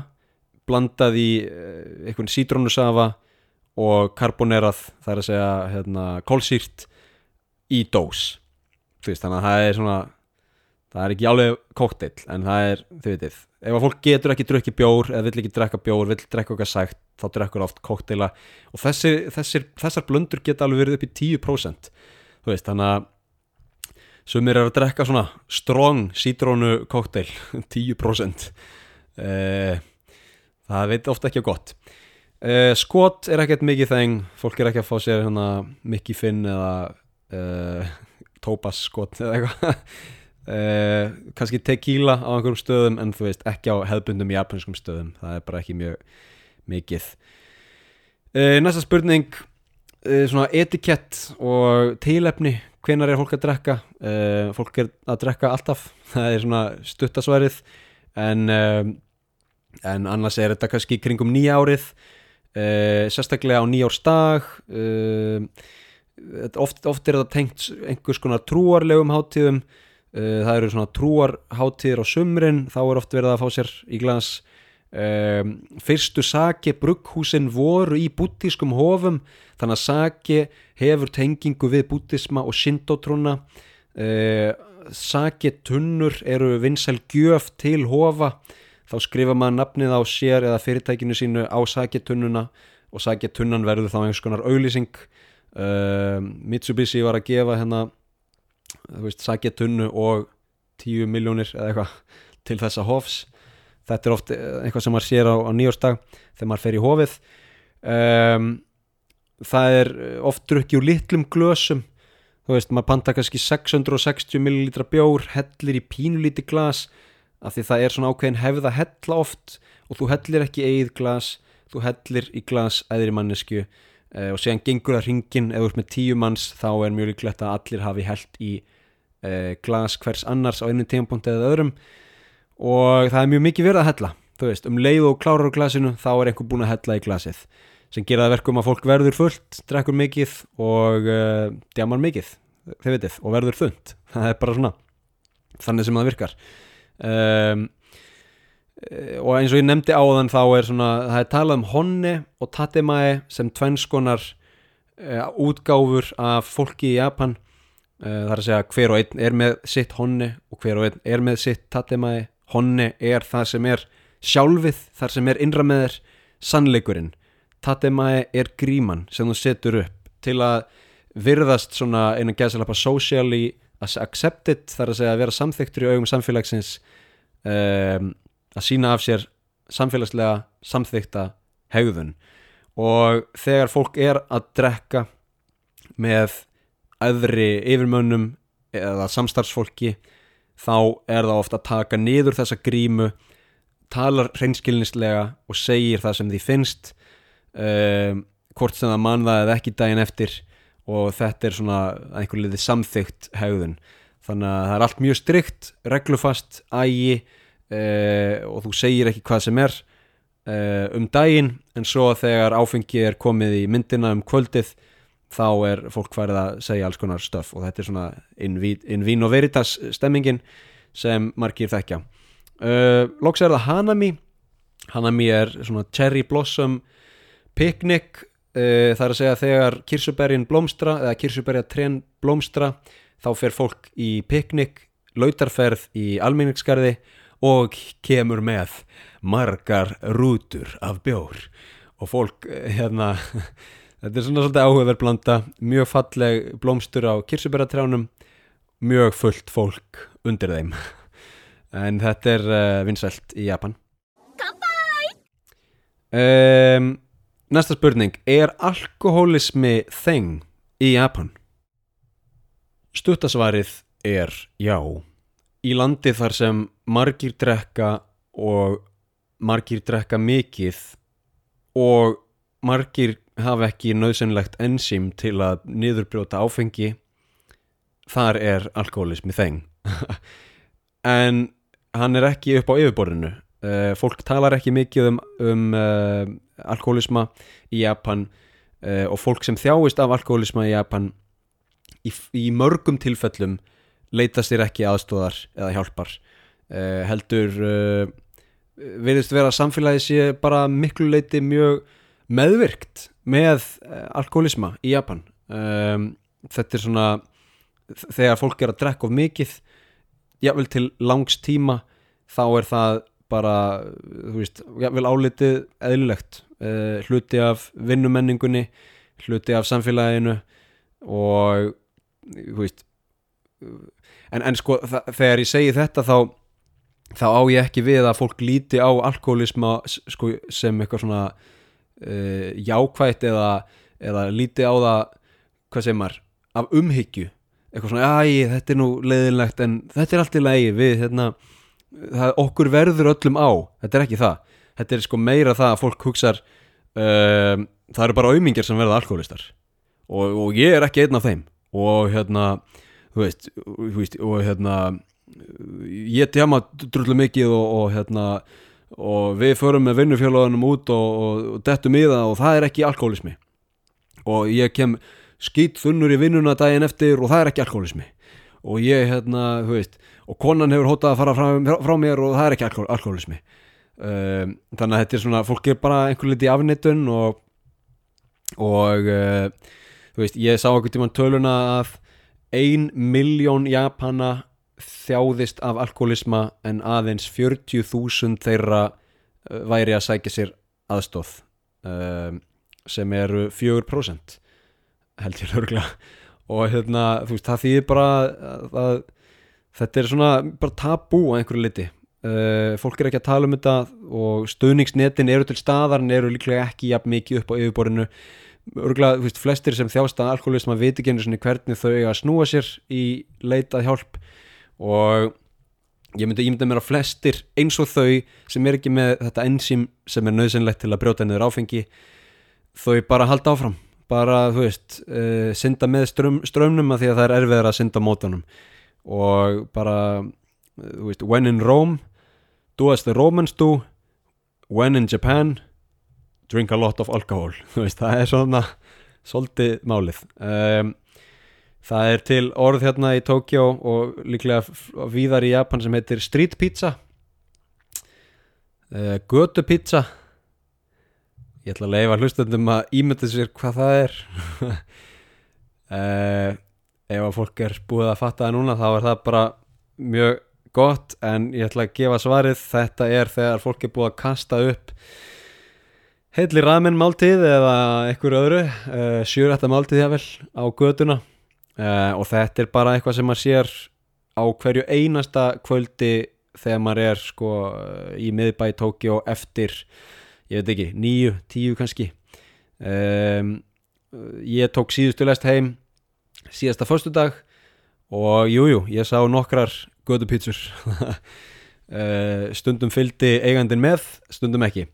blandað í uh, einhvern sítrónusafa og karbonerað það er að segja hérna, kólsýrt í dós. Veist, þannig að það er svona það er ekki alveg kokteil en það er, þið veitir, ef að fólk getur ekki drukkið bjór eða vill ekki drekka bjór, vill drekka okkar sækt þá drekkur oft kokteila og þessir, þessir, þessar blöndur geta alveg verið upp í 10% þú veist, þannig að sumir eru að drekka svona strong sítrónu kokteil 10% eh, það veit ofta ekki á gott. Eh, skot er ekkert mikið þeng fólk er ekki að fá sér hérna Mickey Finn eða eh, Tobas skot eða eitthvað. Uh, kannski tequila á einhverjum stöðum en þú veist ekki á hefðbundum japanskum stöðum. Það er bara ekki mjög mikið. Uh, næsta spurning svona etikett og tilefni hvenar er fólk að drekka? Uh, fólk er að drekka alltaf það er svona stuttasværið en uh, en annars er þetta kannski kringum nýja árið uh, sérstaklega á nýjársdag uh, oft, oft er þetta tengt einhvers konar trúarlegum hátíðum. Uh, það eru svona trúarhátíðir á sumrin þá er oft verið að fá sér í glas um, fyrstu sake brugghúsin voru í búttískum hofum þannig að sake hefur tengingu við búttisma og shindotrúna uh, sake tunnur eru vinsæl gjöf til hofa. Þá skrifa maður nafnið á sér eða fyrirtækinu sínu á sake tunnuna og sake tunnan verður þá einhvers konar auglýsing. Uh, Mitsubishi var að gefa hérna sake tunnu og 10 miljónir eða eitthvað til þessa hofs þetta er oft eh, eitthvað sem maður sér á, á nýjórsdag þegar maður fer í hofið. Um, það er oft drukki úr litlum glösum. Þú veist, maður panta kannski 660 millilitra bjór hellir í pínulíti glas af því það er svona ákveðin hefð að hella oft og þú hellir ekki eigið glas þú hellir í glas eðri mannesku uh, og séðan gengur það ringin eða úr með tíu manns þá er mjög líklegt að allir hafi held í uh, glas hvers annars á einu tímapunkti eða öðrum og það er mjög mikið verið að hella þú veist, um leið og klárar á glasinu þá er einhver búin að hella í glasið sem gera það verkum að fólk verður fullt drekkur mikið og uh, djamar mikið, þið veitir og verður þund, það er bara svona þannig sem það virkar. Um, og eins og ég nefndi áðan þá er svona, það er talað um honni og tatemae sem tvennskonar uh, útgáfur af fólki í Japan. Uh, það er að segja hver og einn er með sitt honni og hver og einn er með sitt tatemae honni er það sem er sjálfið, þar sem er innra með þér sannleikurinn, tatemae er gríman sem þú setur upp til að virðast svona einan gæðsalapa socially accepted þar að segja að vera samþyktur í augum samfélagsins um, að sína af sér samfélagslega samþykta hegðun. Og þegar fólk er að drekka með öðri yfirmönnum eða samstarfsfólki þá er það ofta að taka niður þessa grímu talar hreinskilnislega og segir það sem því finnst um, hvort sem það mann það eða ekki daginn eftir og þetta er svona einhver liði samþygt hegðun. Þannig að það er allt mjög strikt reglufast, ægi uh, og þú segir ekki hvað sem er uh, um daginn en svo þegar áfengi er komið í myndina um kvöldið þá er fólk farið að segja alls konar stöf og þetta er svona in, vi- in vino veritas stemmingin sem margir þekkja. Uh, loks er það Hanami. Hanami er svona cherry blossom picnic uh, það er að segja þegar kirsuberjin blómstra eða kirsuberja trén blómstra þá fer fólk í picnic lautarferð í almenningskarði og kemur með margar rútur af bjór. Og fólk eh, hérna þetta er svona svolítið áhugaverð blanda mjög falleg blómstur á kirsuberjatrjánum mjög fullt fólk undir þeim en þetta er uh, vinsælt í Japan um, Næsta spurning Er alkohólismi þeng í Japan? Stuttasvarið er já. Í landi þar sem margir drekka og margir drekka mikið og margir hafa ekki nöðsynlegt ensím til að niðurbrjóta áfengi þar er alkoholismi þeng. En hann er ekki upp á yfirborðinu. Uh, fólk talar ekki mikið um, um uh, alkoholisma í Japan uh, og fólk sem þjáist af alkoholisma í Japan í, í mörgum tilfellum leita sér ekki aðstóðar eða hjálpar. Heldur verðist vera samfélagi sé bara miklu leiti mjög meðvirkt með alkoholisma í Japan. Um, þetta er svona þegar fólk er að drekka of mikið jável til langs tíma þá er það bara þú veist, jável álitið eðlilegt. Uh, hluti af vinnumenningunni hluti af samfélaginu og þú veist en, en sko þegar ég segi þetta þá þá á ég ekki við að fólk líti á alkoholisma sko, sem eitthvað svona uh, jákvægt eða, eða líti á það hvað sem er af umhyggju. Eitthvað svona, æg, þetta er nú leiðinlegt en þetta er allt í lagi við hérna, það, okkur verður öllum á. Þetta er ekki það, þetta er sko meira það að fólk hugsa um, það eru bara auðmingir sem verða alkoholistar og, og ég er ekki einn af þeim. Og hérna þú veist, þú veist og hérna ég tjama drullu mikið og, og hérna og við förum með vinnufélagunum út og, og, og dettum í það og það er ekki alkoholismi og ég kem skýt þunnur í vinnuna daginn eftir og það er ekki alkoholismi og ég hérna, þú veist og konan hefur hótað að fara frá, frá mér og það er ekki alkohol, alkoholismi um, þannig að þetta er svona, fólk er bara einhver liti afnittun og og uh, þú veist, ég sá okkur tíman töluna að ein miljón Japana þjáðist af alkoholisma en aðeins 40.000 þeirra uh, væri að sækja sér aðstóð um, sem eru 4% held ég örgla og hérna, þú veist, það þýðir bara að, að þetta er svona bara tabú á einhverju liti uh, fólk er ekki að tala um þetta og stöðningsnetin eru til staðar en eru líklega ekki jafn mikið upp á yfirborinu örgla, þú veist, flestir sem þjást að alkoholism að viti ekki hvernig þau eiga að snúa sér í leitað hjálp og ég myndi ímynda mér að flestir eins og þau sem er ekki með þetta enzím sem er nöðsynlegt til að brjóta niður áfengi þau bara halda áfram. Bara, þú veist, uh, synda með ström, strömnum að því að það er erfiðar að synda mótanum og bara, þú veist, when in Rome do as the Romans do. When in Japan drink a lot of alcohol. Þú veist, það er svona svolítið málið. Um, það er til orð hérna í Tókjó og líklega víðar í Japan sem heitir street pizza. Uh, götu pizza. Ég ætla að leifa hlustandum að ímynda sér hvað það er. Uh, ef að fólk er búið að fatta það núna þá er það bara mjög gott en ég ætla að gefa svarið. Þetta er þegar fólk er búið að kasta upp heitli ramen máltíð eða einhverju öðru uh, sjörætta máltíð jável á göduna uh, og þetta er bara eitthvað sem maður sér á hverju einasta kvöldi þegar maður er sko í miðbæ Tókjó eftir ég veit ekki, nýju, tíu kannski. Um, ég tók síðustu lest heim síðasta förstu dag og jújú, jú, ég sá nokkrar gödu pítsur. Uh, stundum fylgdi eigandin með stundum ekki.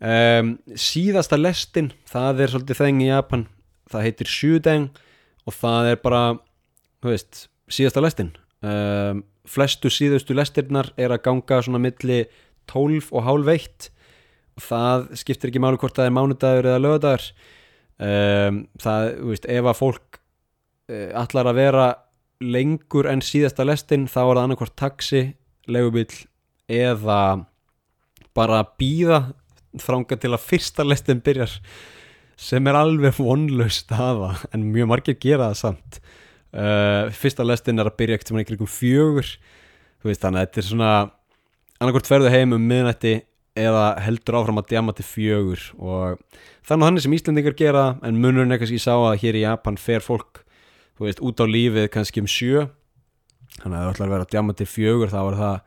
Um, síðasta lestin, það er svolítið þeng í Japan, það heitir Shudeng og það er bara þú veist, síðasta lestin. Um, flestu síðustu lestirnar er að ganga svona milli 12 og hálf veitt það skiptir ekki málu hvort það er mánudagur eða lögadagur um, það, þú veist, ef að fólk uh, allar að vera lengur en síðasta lestin þá er það annarkvort taxi, legubill eða bara býða þránga til að fyrsta lestin byrjar sem er alveg vonlaust að hafa en mjög margir gera það samt. Uh, fyrsta lestin er að byrja ekkert sem er ykkur fjögur. Veist, þannig að þetta er svona annarkvort ferðu heim um miðnætti eða heldur áfram að djama til fjögur. Og þannig hann er sem Íslandingar gera en munurinn er kannski sá að hér í Japan fer fólk, veist, út á lífið kannski um sjö. Þannig að það ætlar að vera að djama til fjögur þá er það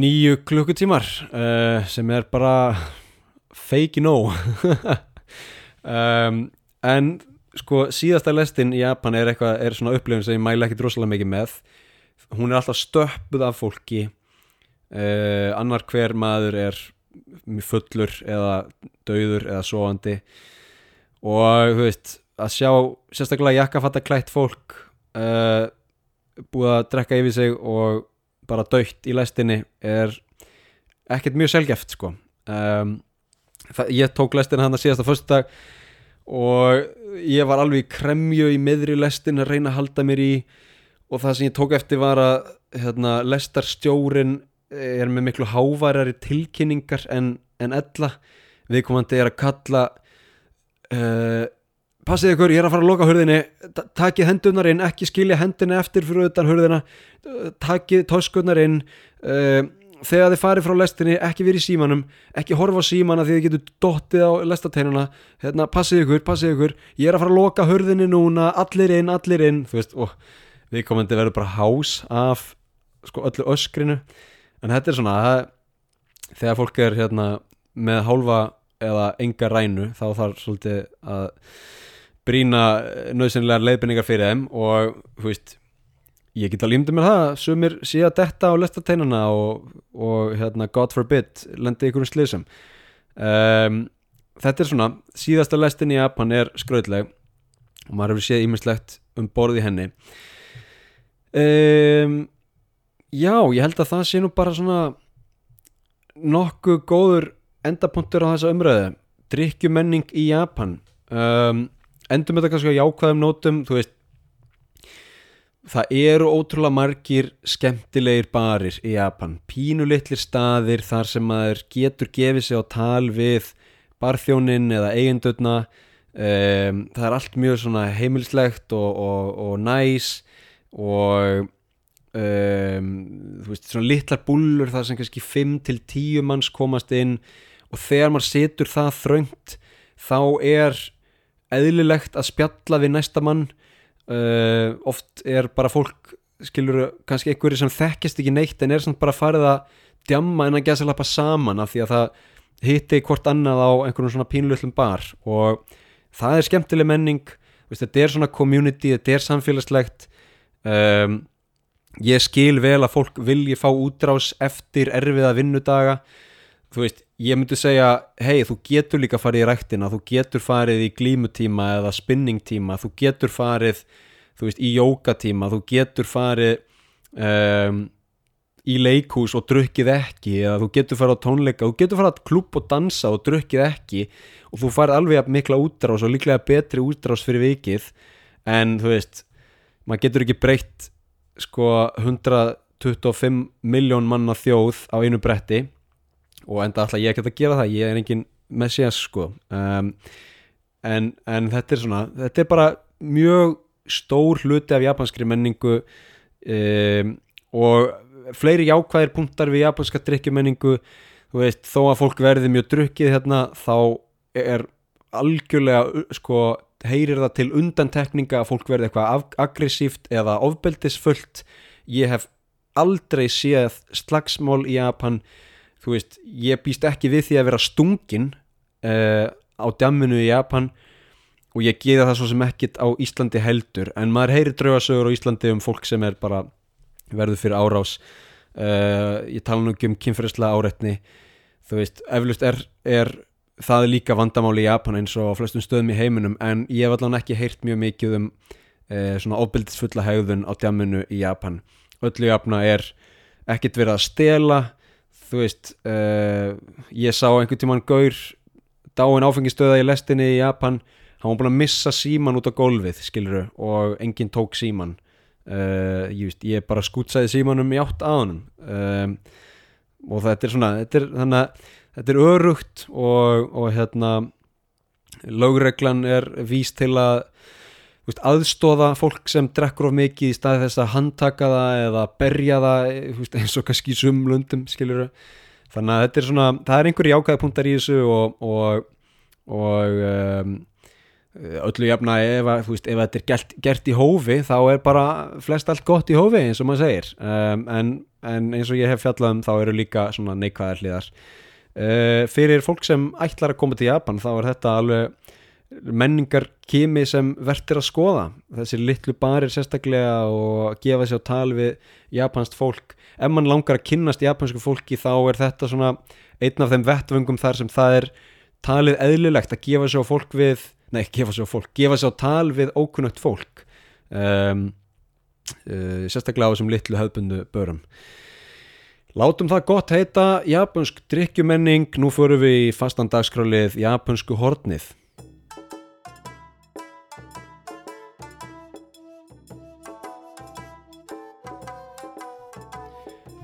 nýju klukkutímar uh, sem er bara fake no um, en sko síðasta lestin í Japan er eitthvað, er svona upplifin sem ég mæla ekkit rosalega mikið með. Hún er alltaf stöppuð af fólki. Uh, annar hver maður er fullur eða dauður eða sofandi. Og þú veist að sjá sérstaklega jakkafattaklætt fólk uh, búið að drekka yfir sig og bara dögt í lestinni er ekkert mjög selgeft sko. Um, það, ég tók lestin hann að síðasta fyrsta og ég var alveg í kremju í miðri lestin að reyna að halda mér í og það sem ég tók eftir var að hérna, lestarstjórin er með miklu hávarari tilkynningar en, en ella. Viðkomandi er að kalla uh, passið ykkur, ég er að fara að loka hurðinni. Takið hendunar inn, ekki skilja hendina eftir fyrir utan hurðina. Takið tóskunar inn uh, þegar þið farið frá lestinni, ekki verið í símanum ekki horfa á símana því þið getur dottið á lestateinuna, hérna, passið ykkur passið ykkur, ég er að fara að loka hurðinni núna allir inn, allir inn þú veist, og við komandi verður bara hás af sko öllu öskrinu. En þetta er svona það, þegar fólk er hérna með hálfa eða enga rænu þá þarf svolítið að brína nöðsynlegar leiðbynningar fyrir þeim og þú veist ég get alveg ímdið mér það sumir síðan detta á lestateinuna og, og hérna God forbid lendi ykkur um slísum um, þetta er svona síðasta lestin í Japan er skröðleg og maður hefur séð ímislegt um borði henni. Um, já, ég held að það sé nú bara svona nokkuð góður endapunktur á þessa umröðu drikkjumenning í Japan. Um, endum þetta kannski á jákvæðum nótum þú veist það eru ótrúlega margir skemmtilegir barir í Japan. Pínulitlir staðir þar sem maður getur gefið sig á tal við barþjónin eða eigendurna. Um, það er allt mjög heimilslegt og, og, og næs og um, þú veist svona litlar bullur þar sem kannski 5-10 manns komast inn. Og þegar maður setur það þröngt þá er eðlilegt að spjalla við næsta mann uh, oft er bara fólk skilur kannski einhverju sem þekkist ekki neitt en er samt bara farið að djamma en að gesa lappa saman af því að það hitti hvort annað á einhvern svona pínlullum bar. Og það er skemmtileg menning veist, þetta er svona community, þetta er samfélagslegt. Um, ég skil vel að fólk vilji fá útrás eftir erfiða vinnudaga. Þú veist, ég myndi segja hei, þú getur líka farið í ræktina þú getur farið í glímutíma eða spinningtíma, þú getur farið þú veist, í jókatíma þú getur farið um, í leikús og drukkið ekki eða þú getur farið á tónleika þú getur farið á klubb og dansa og drukkið ekki og þú farið alveg mikla útrás og líklega betri útrás fyrir vikið. En þú veist maður getur ekki breytt sko 125 miljón manna þjóð á einu bretti og enda alltaf ég ekki að gera það ég er engin messias sko. Um, en, en þetta er svona þetta er bara mjög stór hluti af japanskri menningu um, og fleiri jákvæðir punktar við japanska drikkjumenningu þú veist, þó að fólk verði mjög drukkið hérna, þá er algjörlega, sko heyrir það til undantekninga að fólk verði eitthvað aggressíft eða ofbeldisfullt. Ég hef aldrei séð slagsmál í Japan þú veist, ég býst ekki við því að vera stungin uh, á djamminu í Japan og ég geða það svo sem ekkit á Íslandi heldur. En maður heyri draugasögur á Íslandi um fólk sem er bara verður fyrir árás. Uh, ég tala nú ekki um kynferðislega áreitni. Þú veist, eflust er, er það líka vandamáli í Japan eins og á flestum stöðum í heiminum en ég hef allavega ekki heyrt mjög mikið um uh, svona ofbildisfulla hegðun á djamminu í Japan. Öllu jafna er ekkit verið að stela þú veist uh, ég sá einhvern tíman gaur dáin áfengistöða í lestinni í Japan. Hann var búin að missa síman út á gólfið skiluru og enginn tók síman uh, ég, veist, ég bara skútsaði símanum í átt aðunum um, og þetta er svona þetta er, þannig, þetta er örugt og, og hérna lögreglan er víst til að veist, aðstóða fólk sem drekkur of mikið í staði þess að handtaka það eða berja það veist, eins og kannski í sumlundum þannig að þetta er svona, það er einhverju jákæði punktar í þessu og, og, og um, öllu jafna ef, veist, ef þetta er gert, gert í hófi þá er bara flest allt gott í hófi eins og maður segir. Um, en, en eins og ég hef fjallað um þá eru líka neikvæðar hliðar. Uh, fyrir fólk sem ætlar að koma til Japan þá er þetta alveg menningar kimi sem verður að skoða. Þessir litlu barir sérstaklega og gefa sér á tal við japansk fólk. Ef mann langar að kynnast japansku fólki þá er þetta svona einn af þeim vettvöngum þar sem það er talið eðlilegt að gefa sér á fólk við nei, gefa sér á fólk, gefa sér á tal við ókunnögt fólk. Um, uh, sérstaklega á þessum litlu höfbundu börum. Látum það gott heita japansk drikkjumenning, nú förum við í fastan dagskrálið japansku hornið.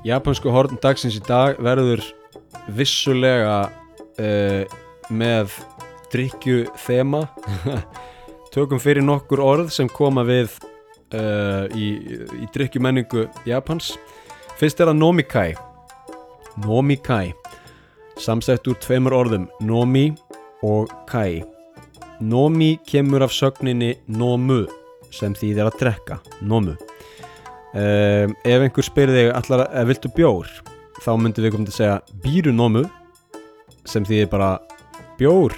Japansku horn dagsins í dag verður vissulega uh, með drikkju þema. Tökum fyrir nokkur orð sem koma við uh, í, í drikkjumenningu Japans. Fyrst er það Nomikai. Nomikai. Samsett úr tveimur orðum Nomi og Kai. Nomi kemur af sögninni Nomu sem þýðir að drekka. Nomu um, Ef einhver spyrir þig allar að viltu bjór þá myndum við komið til að segja Bíru Nomu sem þýðir bara bjór,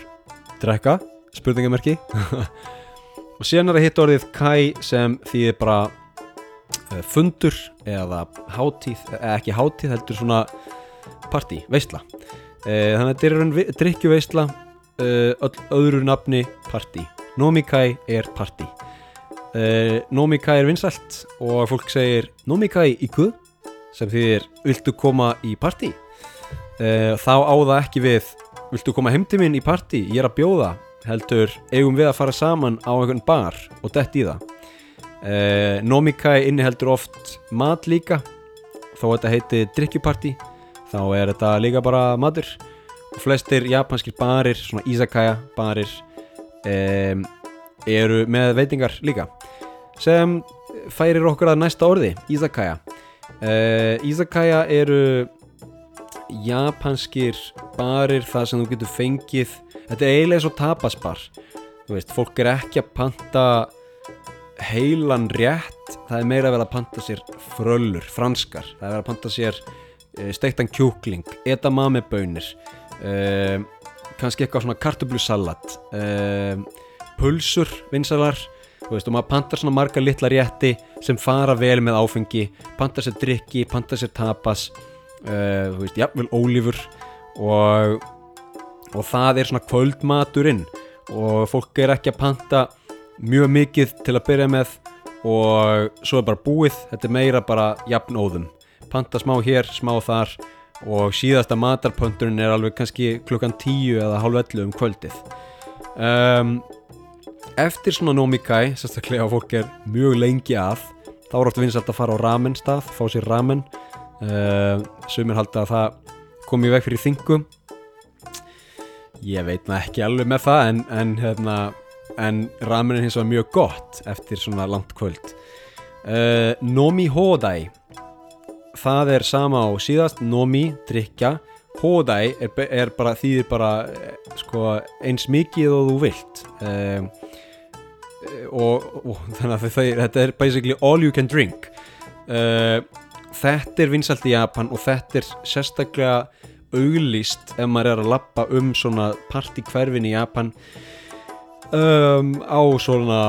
drekka? spurningamerki. Og síðan er það hitt orðið Kai sem þýðir bara Eh, fundur eða hátíð, eða ekki hátíð heldur svona partí, veistla e, þannig að þetta er raun drikkju veistla e, öll öðru nafni partí, Nomikai er partí e, Nomikai er vinsælt og fólk segir Nomikai iku sem þýðir viltu koma í partí? Þá á það ekki við viltu koma heim til minn í partí, ég er að bjóða heldur eigum við að fara saman á einhvern bar og dett í það? Uh, Nomikai inniheldur oft mat líka þó þetta heiti drikkjuparti þá er þetta líka bara matur. Og flestir japanskir barir svona izakaya barir um, eru með veitingar líka sem færir okkur að næsta orði izakaya. Uh, izakaya eru japanskir barir þar sem þú getur fengið. Þetta er eiginlega svo tapasbar þú veist, fólk er ekki að panta heilan rétt það er meira að vera að panta sér fröllur, franskar. Það er að vera að panta sér uh, steiktan kjúkling, edamame bönir uh, kannski eitthvað svona kartublusalat uh, pulsur vinsalar. Þú veist og maður pantar svona marga litla rétti sem fara vel með áfengi. Pantar sér drikki, pantar sér tapas þú veist, jafnvel ólífur. Og og það er svona kvöldmaturinn. Og fólk er ekki að panta mjög mikið til að byrja með. Og svo er bara búið. Þetta er meira bara jafnóðum panta smá hér, smá þar. Og síðasta matarpönturinn er alveg kannski klukkan tíu eða hálf ellu um kvöldið. Um, eftir svona nomikai sérstaklega á fólk er mjög lengi að þá er ofta vinsalt að fara á ramen stað fá sér ramen. Uh, sumir halda að það komi veg fyrir þingum ég veit maður ekki alveg með það en, en hérna en ramen er hins vegar mjög gott eftir svona langt kvöld. Uh, Nomi Hodai. Það er sama á síðast Nomi, drikja Hodai er, er bara, þýðir bara eh, sko, eins mikið og þú vilt. Uh, og, og þannig að það, þetta er basically all you can drink. Uh, þetta er vinsalt í Japan og þetta er sérstaklega auglýst ef maður er að lappa um svona partykverfin í Japan. Um, á svona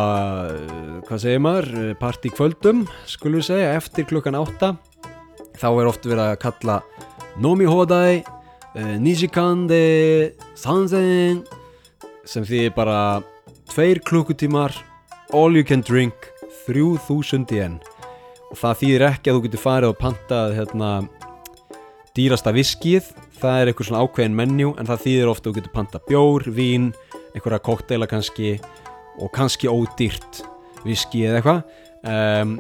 hvað segir maður partíkvöldum skulum við segja eftir klukkan 8 þá er oft verið að kalla Nomi Hodai eh, Nijikande Sanzen sem þýðir bara tveir klukkutímar all you can drink 3000 yen. Og það þýðir ekki að þú getur farið og pantað hérna dýrasta viskið það er eitthvað svona ákveðin menju en það þýðir ofta að þú getur pantað bjór, vín einhverja kokteila kannski og kannski ódýrt viski eða eitthvað. Um,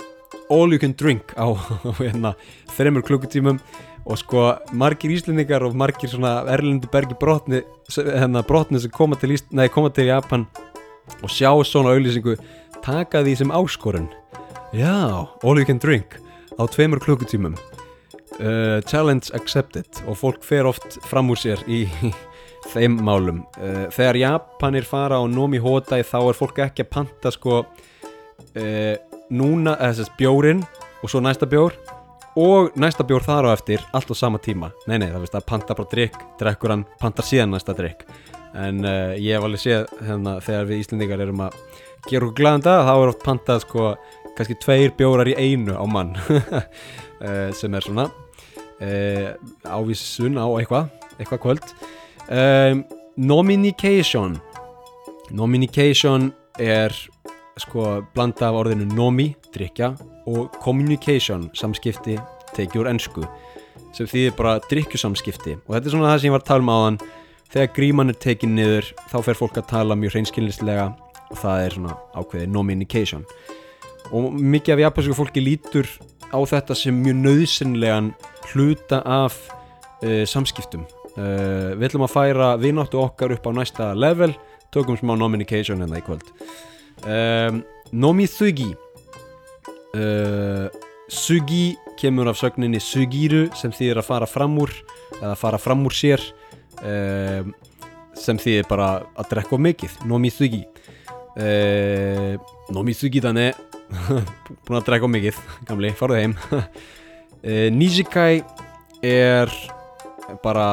all you can drink á hérna, þreymur klukkutímum. Og sko margir íslendingar og margir svona erlendu bergi brotni hérna brotni sem koma til, Ísl, nei, koma til Japan og sjá svona auðlýsingu taka því sem áskorun. Já, all you can drink á tveimur klukkutímum. Uh, challenge accepted. Og fólk fer oft fram úr sér í þeim málum. Uh, þegar Japanir fara á Nomi Hodai þá er fólk ekki að panta sko uh, núna, þess að bjórin og svo næsta bjór. Og næsta bjór þar á eftir allt á sama tíma. Nei nei það veist að panta bara drikk, drekkur hann, panta síðan næsta drikk en uh, ég hef alveg séð hérna, þegar við Íslendingar erum að gera okkur glæðan dag þá er oft pantað sko kannski tveir bjórar í einu á mann. Uh, sem er svona uh, ávísun á eitthvað eitthvað kvöld. Um, Nominication Nominication er sko blanda af orðinu nomi, drikja og communication, samskipti tekið úr ennsku sem þýðir bara drikkjusamskipti og þetta er svona það sem ég var að tala um áðan. Þegar gríman er tekið niður þá fer fólk að tala mjög hreinskilnislega það er svona ákveðið nominication og mikið af japansku fólki lítur á þetta sem mjög nöðsynlegan hluta af uh, samskiptum. Uh, við ætlum að færa vináttu okkar upp á næsta level tökum smá nominication hérna í kvöld. Um, Nomitsugi uh, Sugi kemur af sögninni Sugiru sem þýðir að fara fram úr eða fara fram úr sér um, sem þýðir bara að drekka mikið. Nomitsugi uh, Nomitsugi þannig búin að drekka of mikið gamli, farðu heim. Uh, Nijikai er bara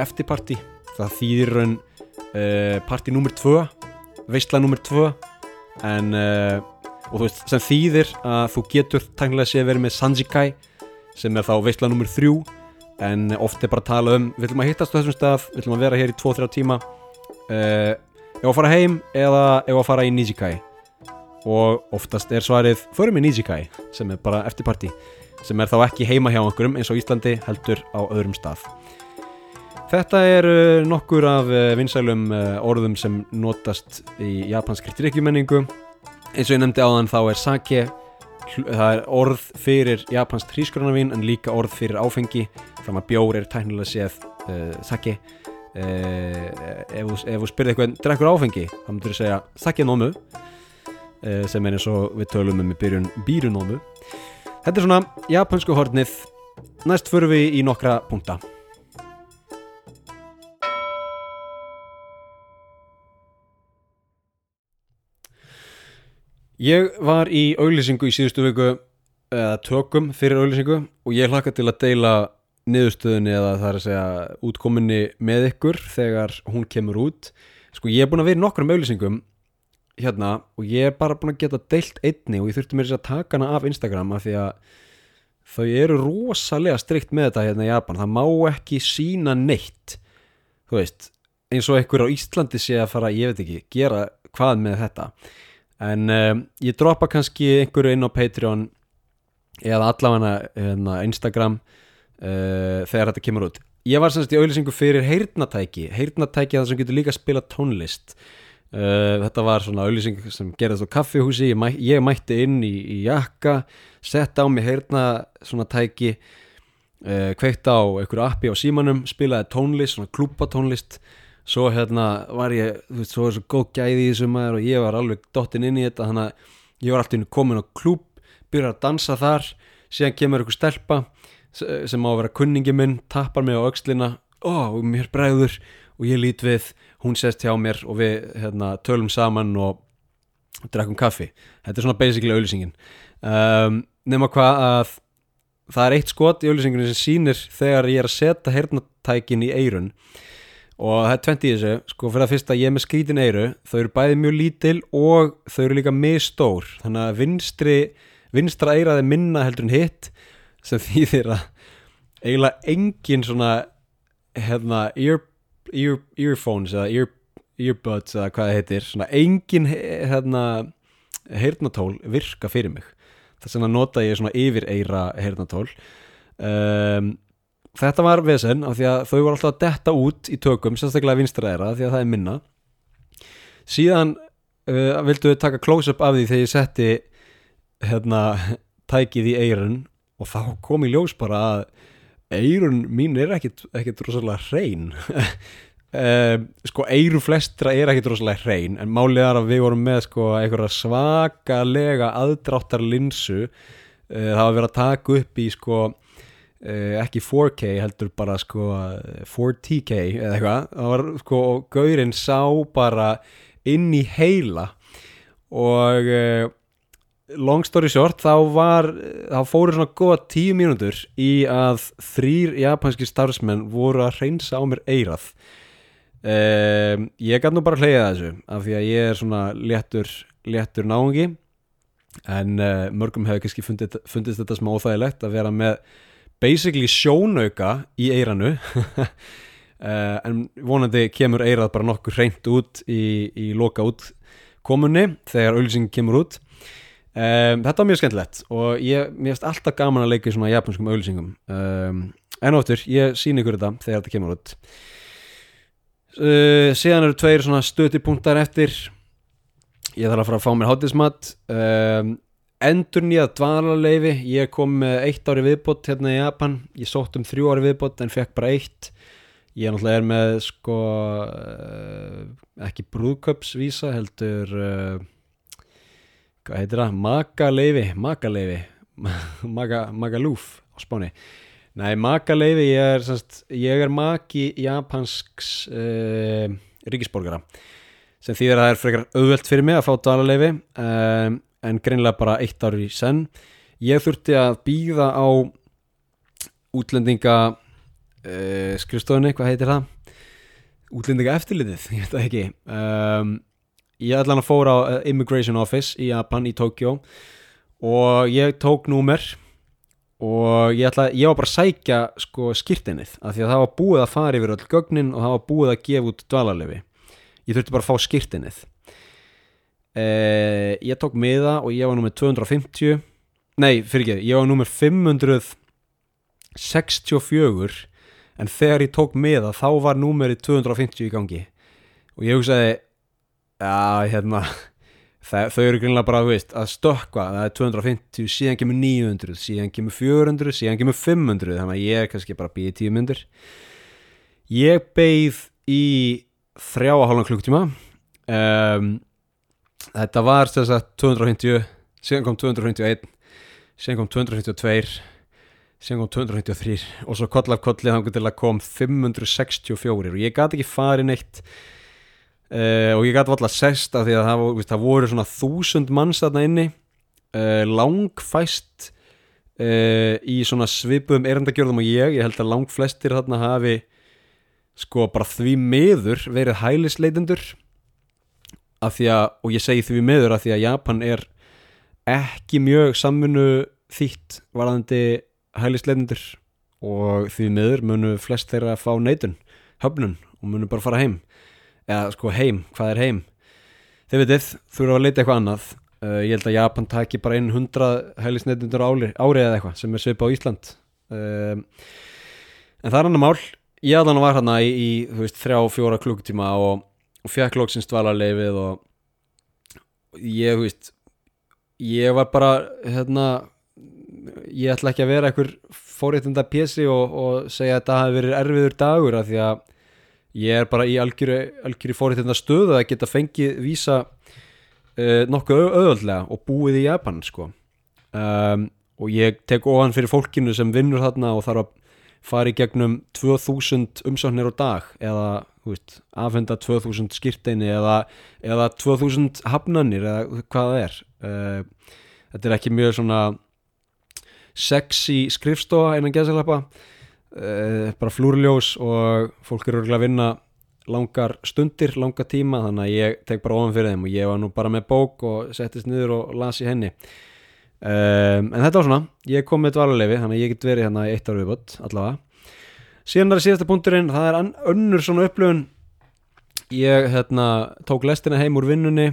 eftirparti. Það þýðir raun uh, parti nummer 2 veistla nummer 2 en og þú veist sem þýðir að þú getur tæknilega sé verið með Sanjikai sem er þá veistla nummer 3 en oft er bara tala um við ætlum að hittast þessum stað, við ætlum að vera hér í 2-3 tíma. Uh, ef að fara heim eða ef að fara í Nijikai og oftast er svarið förum í Nijikai sem er bara eftirparti sem er þá ekki heima hjá okkurum eins og Íslandi heldur á öðrum stað Þetta er uh, nokkur af uh, vinsælum uh, orðum sem notast í japanskri drikkjumenningu. Eins og ég nefndi áðan þá er sake, það er orð fyrir japansk hrísgrónavín en líka orð fyrir áfengi. Þannig að bjór er tæknilega séð uh, sake. Uh, ef, þú- spyrði eitthvað, drekkur áfengi, þá myndur þú segja sake nomu, uh, sem er eins og við tölum um í byrjun bírunómu. Þetta er svona japansku hornið. Næst förum við í nokkra punkta. Ég var í auglýsingu í síðustu viku eða tökum fyrir auglýsingu og ég hlakka til að deila niðurstöðunni eða það er að segja útkominni með ykkur þegar hún kemur út. Sko ég er búin að vera í nokkrum auglýsingum hérna og ég er bara búin að geta deilt einni og ég þurfti mér að taka hana af Instagram af því að þau eru rosalega strikt með þetta hérna í Japan. Það má ekki sína neitt. Þú veist, eins og einhver á Íslandi sé að fara, ég veit ekki, gera hvað með þetta. En um, ég droppa kannski einhverju inn á Patreon eða allavega hérna, Instagram uh, þegar þetta kemur út. Ég var semst í auðlýsingu fyrir heyrnatæki heyrnatæki það sem getur líka að spila tónlist. Uh, þetta var svona auðlýsing sem gerðist á kaffihúsi ég, mæ, ég mætti inn í, í jakka setta á mig heyrna svona tæki uh, kveikta á einhverju appi á símanum spilaði tónlist, svona klúpatónlist svo hérna var ég þú veist, svo er svo góð gæði í þessu maður og ég var alveg dottinn inn í þetta þannig að ég var alltaf komin á klúb byrjar að dansa þar síðan kemur einhver stelpa sem á að vera kunningi minn tappar mig á ó, og mér bregður og ég lít við hún sest hjá mér og við hérna, tölum saman og drekkum kaffi. Þetta er svona basically auðlýsingin um, nema hvað að það er eitt skot í auðlýsingunni sem sýnir þegar ég er að setja heyrnatækin í eirun og það er 20 í þessu. Sko fyrir að fyrsta ég er með skrítin eiru þau eru bæði mjög lítil og þau eru líka misstór. Þannig að vinstri vinstra eirað er minna heldur en hitt sem þýðir að eiginlega engin svona hérna ear, ear, earphones eða ear, earbuds eða hvað það heitir svona engin hérna heyrnatól virka fyrir mig. Þess vegna nota ég svona yfir eira heyrnatól um, þetta var vesen af því að þau voru alltaf að detta út í tökum sérstaklega vinstra eira því að það er minna. Síðan uh, vildu við taka close-up af því þegar ég setti hérna tækið í eirun og þá kom í ljós bara að eirun mín er ekkit, ekkit rosalega hrein. Um, sko eiru flestra er ekkit rosalega hrein en málið er að við vorum með sko einhverja svakalega aðdráttar linsu. Uh, það var verið að taka upp í sko Uh, ekki 4K heldur bara sko 4TK eða eitthvað. Það var sko og gaurinn sá bara inn í heila. Og uh, long story short þá var þá fóru svona góða tíu mínútur í að þrýr japanski starfsmenn voru að reynsa á mér eirað um, ég gæti nú bara að hleyja þessu af því að ég er svona léttur léttur náungi. En uh, mörgum hefur kannski fundið, fundist þetta smá óþægilegt að vera með basically sjónauka í eiranu uh, en vonandi kemur eirað bara nokkur hreint út í, í loka út komunni þegar auðlýsing kemur út um, þetta var mjög skemmtilegt og ég, mér finnst alltaf gaman að leika í svona japanskum auðlýsingum um, en oftur, ég sín ykkur þetta þegar þetta kemur út. Uh, síðan eru tveir svona stötipunktar eftir. Ég þarf að fara að fá mér hátismat um, endur nýja dvalarleifi ég kom með eitt ári viðbót hérna í Japan, ég sótt um þrjú ári viðbót en fekk bara eitt. Ég er náttúrulega með sko uh, ekki brúðköpsvísa heldur uh, hvað heitir það, magaleifi magaleifi Maga, magalúf á spáni. Nei, magaleifi, ég er, semst, ég er magi japansks uh, ríkisborgara sem þýðir að það er frekar auðvelt fyrir mig að fá dvalarleifi um, en greinlega bara eitt ári í senn. Ég þurfti að býða á útlendinga uh, skrifstofunni, hvað heitir það? Útlendinga eftirlitið ég veit það ekki um, ég ætla að fóra á Immigration Office í Japan í Tokyo. Og ég tók númer og ég, ætla, ég var bara að sækja sko skýrtinnið af því að það var búið að fara yfir öll gögnin og það var búið að gefa út dvalarlefi ég þurfti bara að fá skýrtinnið eh, ég tók miða og ég var nummer 250 nei, fyrir ekki, ég var nummer 564 en þegar ég tók miða þá var numeri 250 í gangi. Og ég hugsaði já, hérna það, þau eru greinlega bara veist, að stökka það er 250, síðan kemur 900 síðan kemur 400, síðan kemur 500 þannig að ég er kannski bara býðið 10 myndur ég beigð í þrjá að hálfa klukktíma um, þetta var þess að 250 síðan kom 251 síðan kom 252 síðan kom 253 og svo koll af kolli þannig til að kom 564 og ég gæti ekki farið neitt uh, og ég gæti alltaf sest af því að það, víst, það voru svona þúsund manns þarna inni uh, langfæst uh, í svona svipum erandagjörðum og ég, ég held að langflestir þarna hafi sko bara því miður verið hælisleitendur af því að, og ég segi því miður af því að Japan er ekki mjög samfunnu þýtt varðandi hælisleitendur og því miður munu flest þeirra að fá neitun, höfnun og munu bara fara heim eða sko heim, hvað er heim? Þeir veitir, þú eru að leita eitthvað annað. Uh, ég held að Japan taki bara einn hundra hælisleitendur ári, árið eða eitthvað sem er svipa á Ísland. Uh, en það er annar mál. Ég aðan var hérna í, í veist, þrjá, fjóra klukkutíma og, og fekk lóksins dvalarleifið og ég, þú veist ég var bara hérna ég ætla ekki að vera einhver fóréttunda pjessi og, og segja að þetta hafi verið erfiður dagur af því að ég er bara í algjöru, fóréttunda stöðu að geta fengið vísa uh, nokkuð auðvöldlega og búið í Japan sko. Um, og ég tek ofan fyrir fólkinu sem vinnur þarna og þarf að fara í gegnum 2000 umsóknir á dag eða veist, afhenda 2000 skýrteini eða, eða 2000 hafnanir eða hvað það er. Uh, þetta er ekki mjög svona sexy skrifstofa einan geðsalappa uh, bara flúrljós og fólk eru að vinna langar stundir, langar tíma þannig að ég tek bara ofan fyrir þeim og ég var nú bara með bók og settist niður og las í henni. Um, en þetta var svona, ég kom með dvalarleifi þannig að ég get verið hérna í eitt ára viðbott allavega. Síðan er síðasta punkturinn það er önnur svona upplöfun ég hérna tók lestina heim úr vinnunni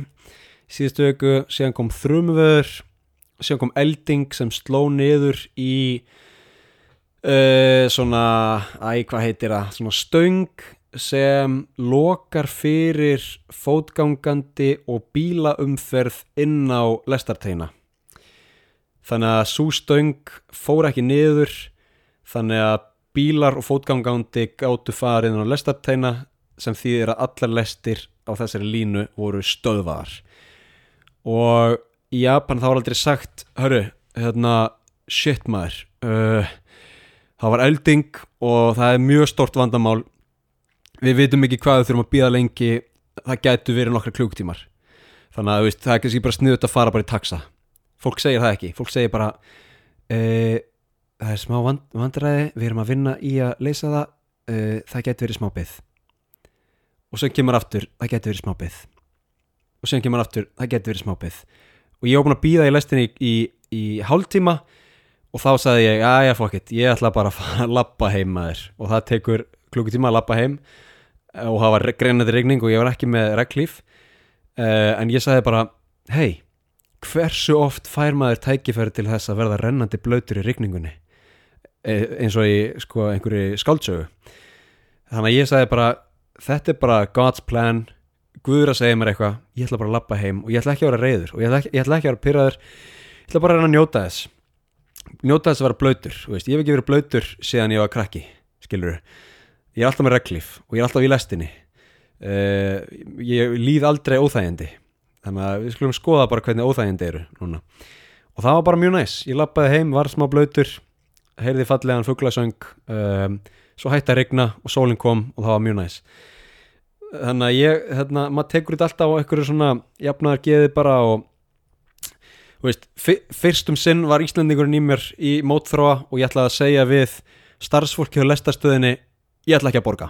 síðustu öku, síðan kom þrumvöður síðan kom elding sem sló niður í uh, svona æg hvað heitir það, svona stöng sem lokar fyrir fótgangandi og bílaumferð inn á lestarteina. Þannig að svo stöng fór ekki niður þannig að bílar og fótgangandi gáttu farið á lestarteina sem þýðir að allar lestir á þessari línu voru stöðvar og í Japan þá var aldrei sagt hörru, hérna, shit maður uh, það var elding og það er mjög stort vandamál. Við vitum ekki hvað við þurfum að býða lengi. Það gætu verið nokkra klúktímar þannig að veist, það er ekki bara sniðut að fara bara í taxa. Fólk segir það ekki, fólk segir bara e, það er smá vand, vandræði. Við erum að vinna í að leysa það. E, það getur verið smá byggð og svo kemur aftur, það getur verið smá byð og svo kemur aftur, það getur verið smá byð og ég búin að býða í lestinni í, í, í hálftíma og þá sagði ég, já já fokkitt, ég ætla bara að fara að lappa heim maður. Og það tekur klukkutíma að lappa heim. Og það var greinandi regning og ég var ekki með reglíf uh, en ég sagði bara, hei hversu oft fær maður tækifæri til þess að verða rennandi blöytur í regningunni e, eins og í sko einhverju skáldsögu. Þannig að ég sagði bara þetta er bara God's plan. Guður að segja mér eitthvað, ég ætla bara að lappa heim og ég ætla ekki að vera reyður og ég ætla ekki, ég ætla ekki að vera pyrraður ég ætla bara að reyna að njóta þess njóta þess að vera blöytur, ég hef ekki verið blöytur síðan ég var krakki, skilur ég er alltaf með reglíf og ég er alltaf í lestinni. Uh, ég líð aldrei óþægindi. Þannig að við skulum skoða bara hvernig óþægindi eru núna. Og það var bara mjög næs, ég lappaði heim, var smá blöytur heyrði fallegan fugglasöng um, svo hætti að regna og sólinn kom og það var mjög næs. Þannig að ég, hérna, maður tekur þetta alltaf á einhverju svona jafnaðar geði bara og veist, fyrst um sinn var Íslandingurinn í mér í mótþróa og ég ætlaði að segja við starfsfólki á lestastöðinni ég ætla ekki að borga.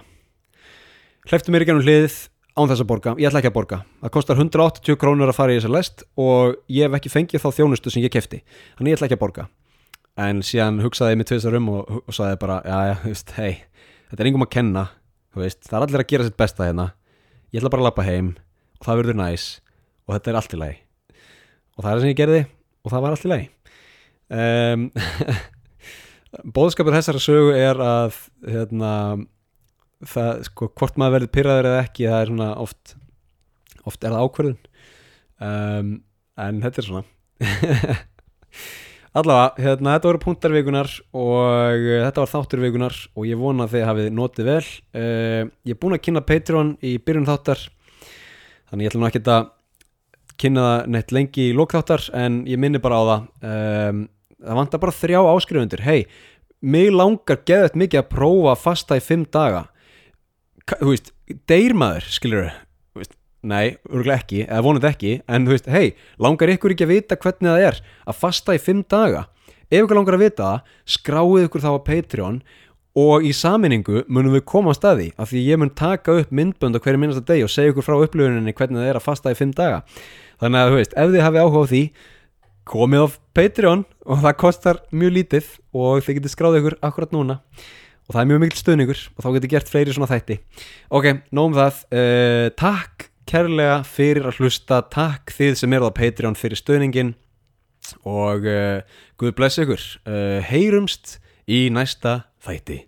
Hleyftu mér ekki ennum hliðið án þess að borga, ég ætla ekki að borga. Það kostar 180 krónur að fara í þessa lest og ég hef ekki fengið þá þjónustu sem ég kefti þannig ég ætla ekki að borga. En síðan hugsaði ég mig tveisar um og, og sagði bara, já, já, þú veist, hei þetta er engum að kenna veist, það er allir að gera sitt besta hérna. Ég ætla bara að lappa heim og það verður næs og þetta er allt í lagi og það er það sem ég gerði og það var allt í lagi. Um, bóðskapur þessara sögu er að hérna, það, sko, hvort maður verður pyrraður eða ekki, það er svona oft oft er það ákverðun um, en þetta er svona. Allavega, hérna, þetta voru punktarvikunar og þetta var þátturvikunar og ég vona að þið hafið notið vel. Uh, ég er búin að kynna Patreon í byrjun þáttar, þannig ég ætla nú ekki að kynna það neitt lengi í lókþáttar en ég minni bara á það. Um, það vantar bara þrjá áskrifundur. Hei, mig langar geðvægt mikið að prófa að fasta í fimm daga. Þú veist, deyrmaður, skiljur þau Nei, örgulega ekki, eða vonandi ekki en þú veist, hei, langar ykkur ekki að vita hvernig það er að fasta í fimm daga ef ykkur langar að vita það skráið ykkur þá á Patreon og í saminningu munum við koma á staði af því ég mun taka upp myndbönd á hverju minnasta deg og segja ykkur frá upplöfuninni hvernig það er að fasta í fimm daga þannig að þú veist, ef þið hafi áhuga á því komið á Patreon og það kostar mjög lítið og þið getur skráðið ykkur akkurat núna og það er mjög mikil stöðningur og þá getur gert fleiri svona þætti. Ok, nógum það, uh, takk kærlega fyrir að hlusta. Takk þið sem eruð á Patreon fyrir stöðningin og uh, Guð bless ykkur. Uh, heyrumst í næsta þætti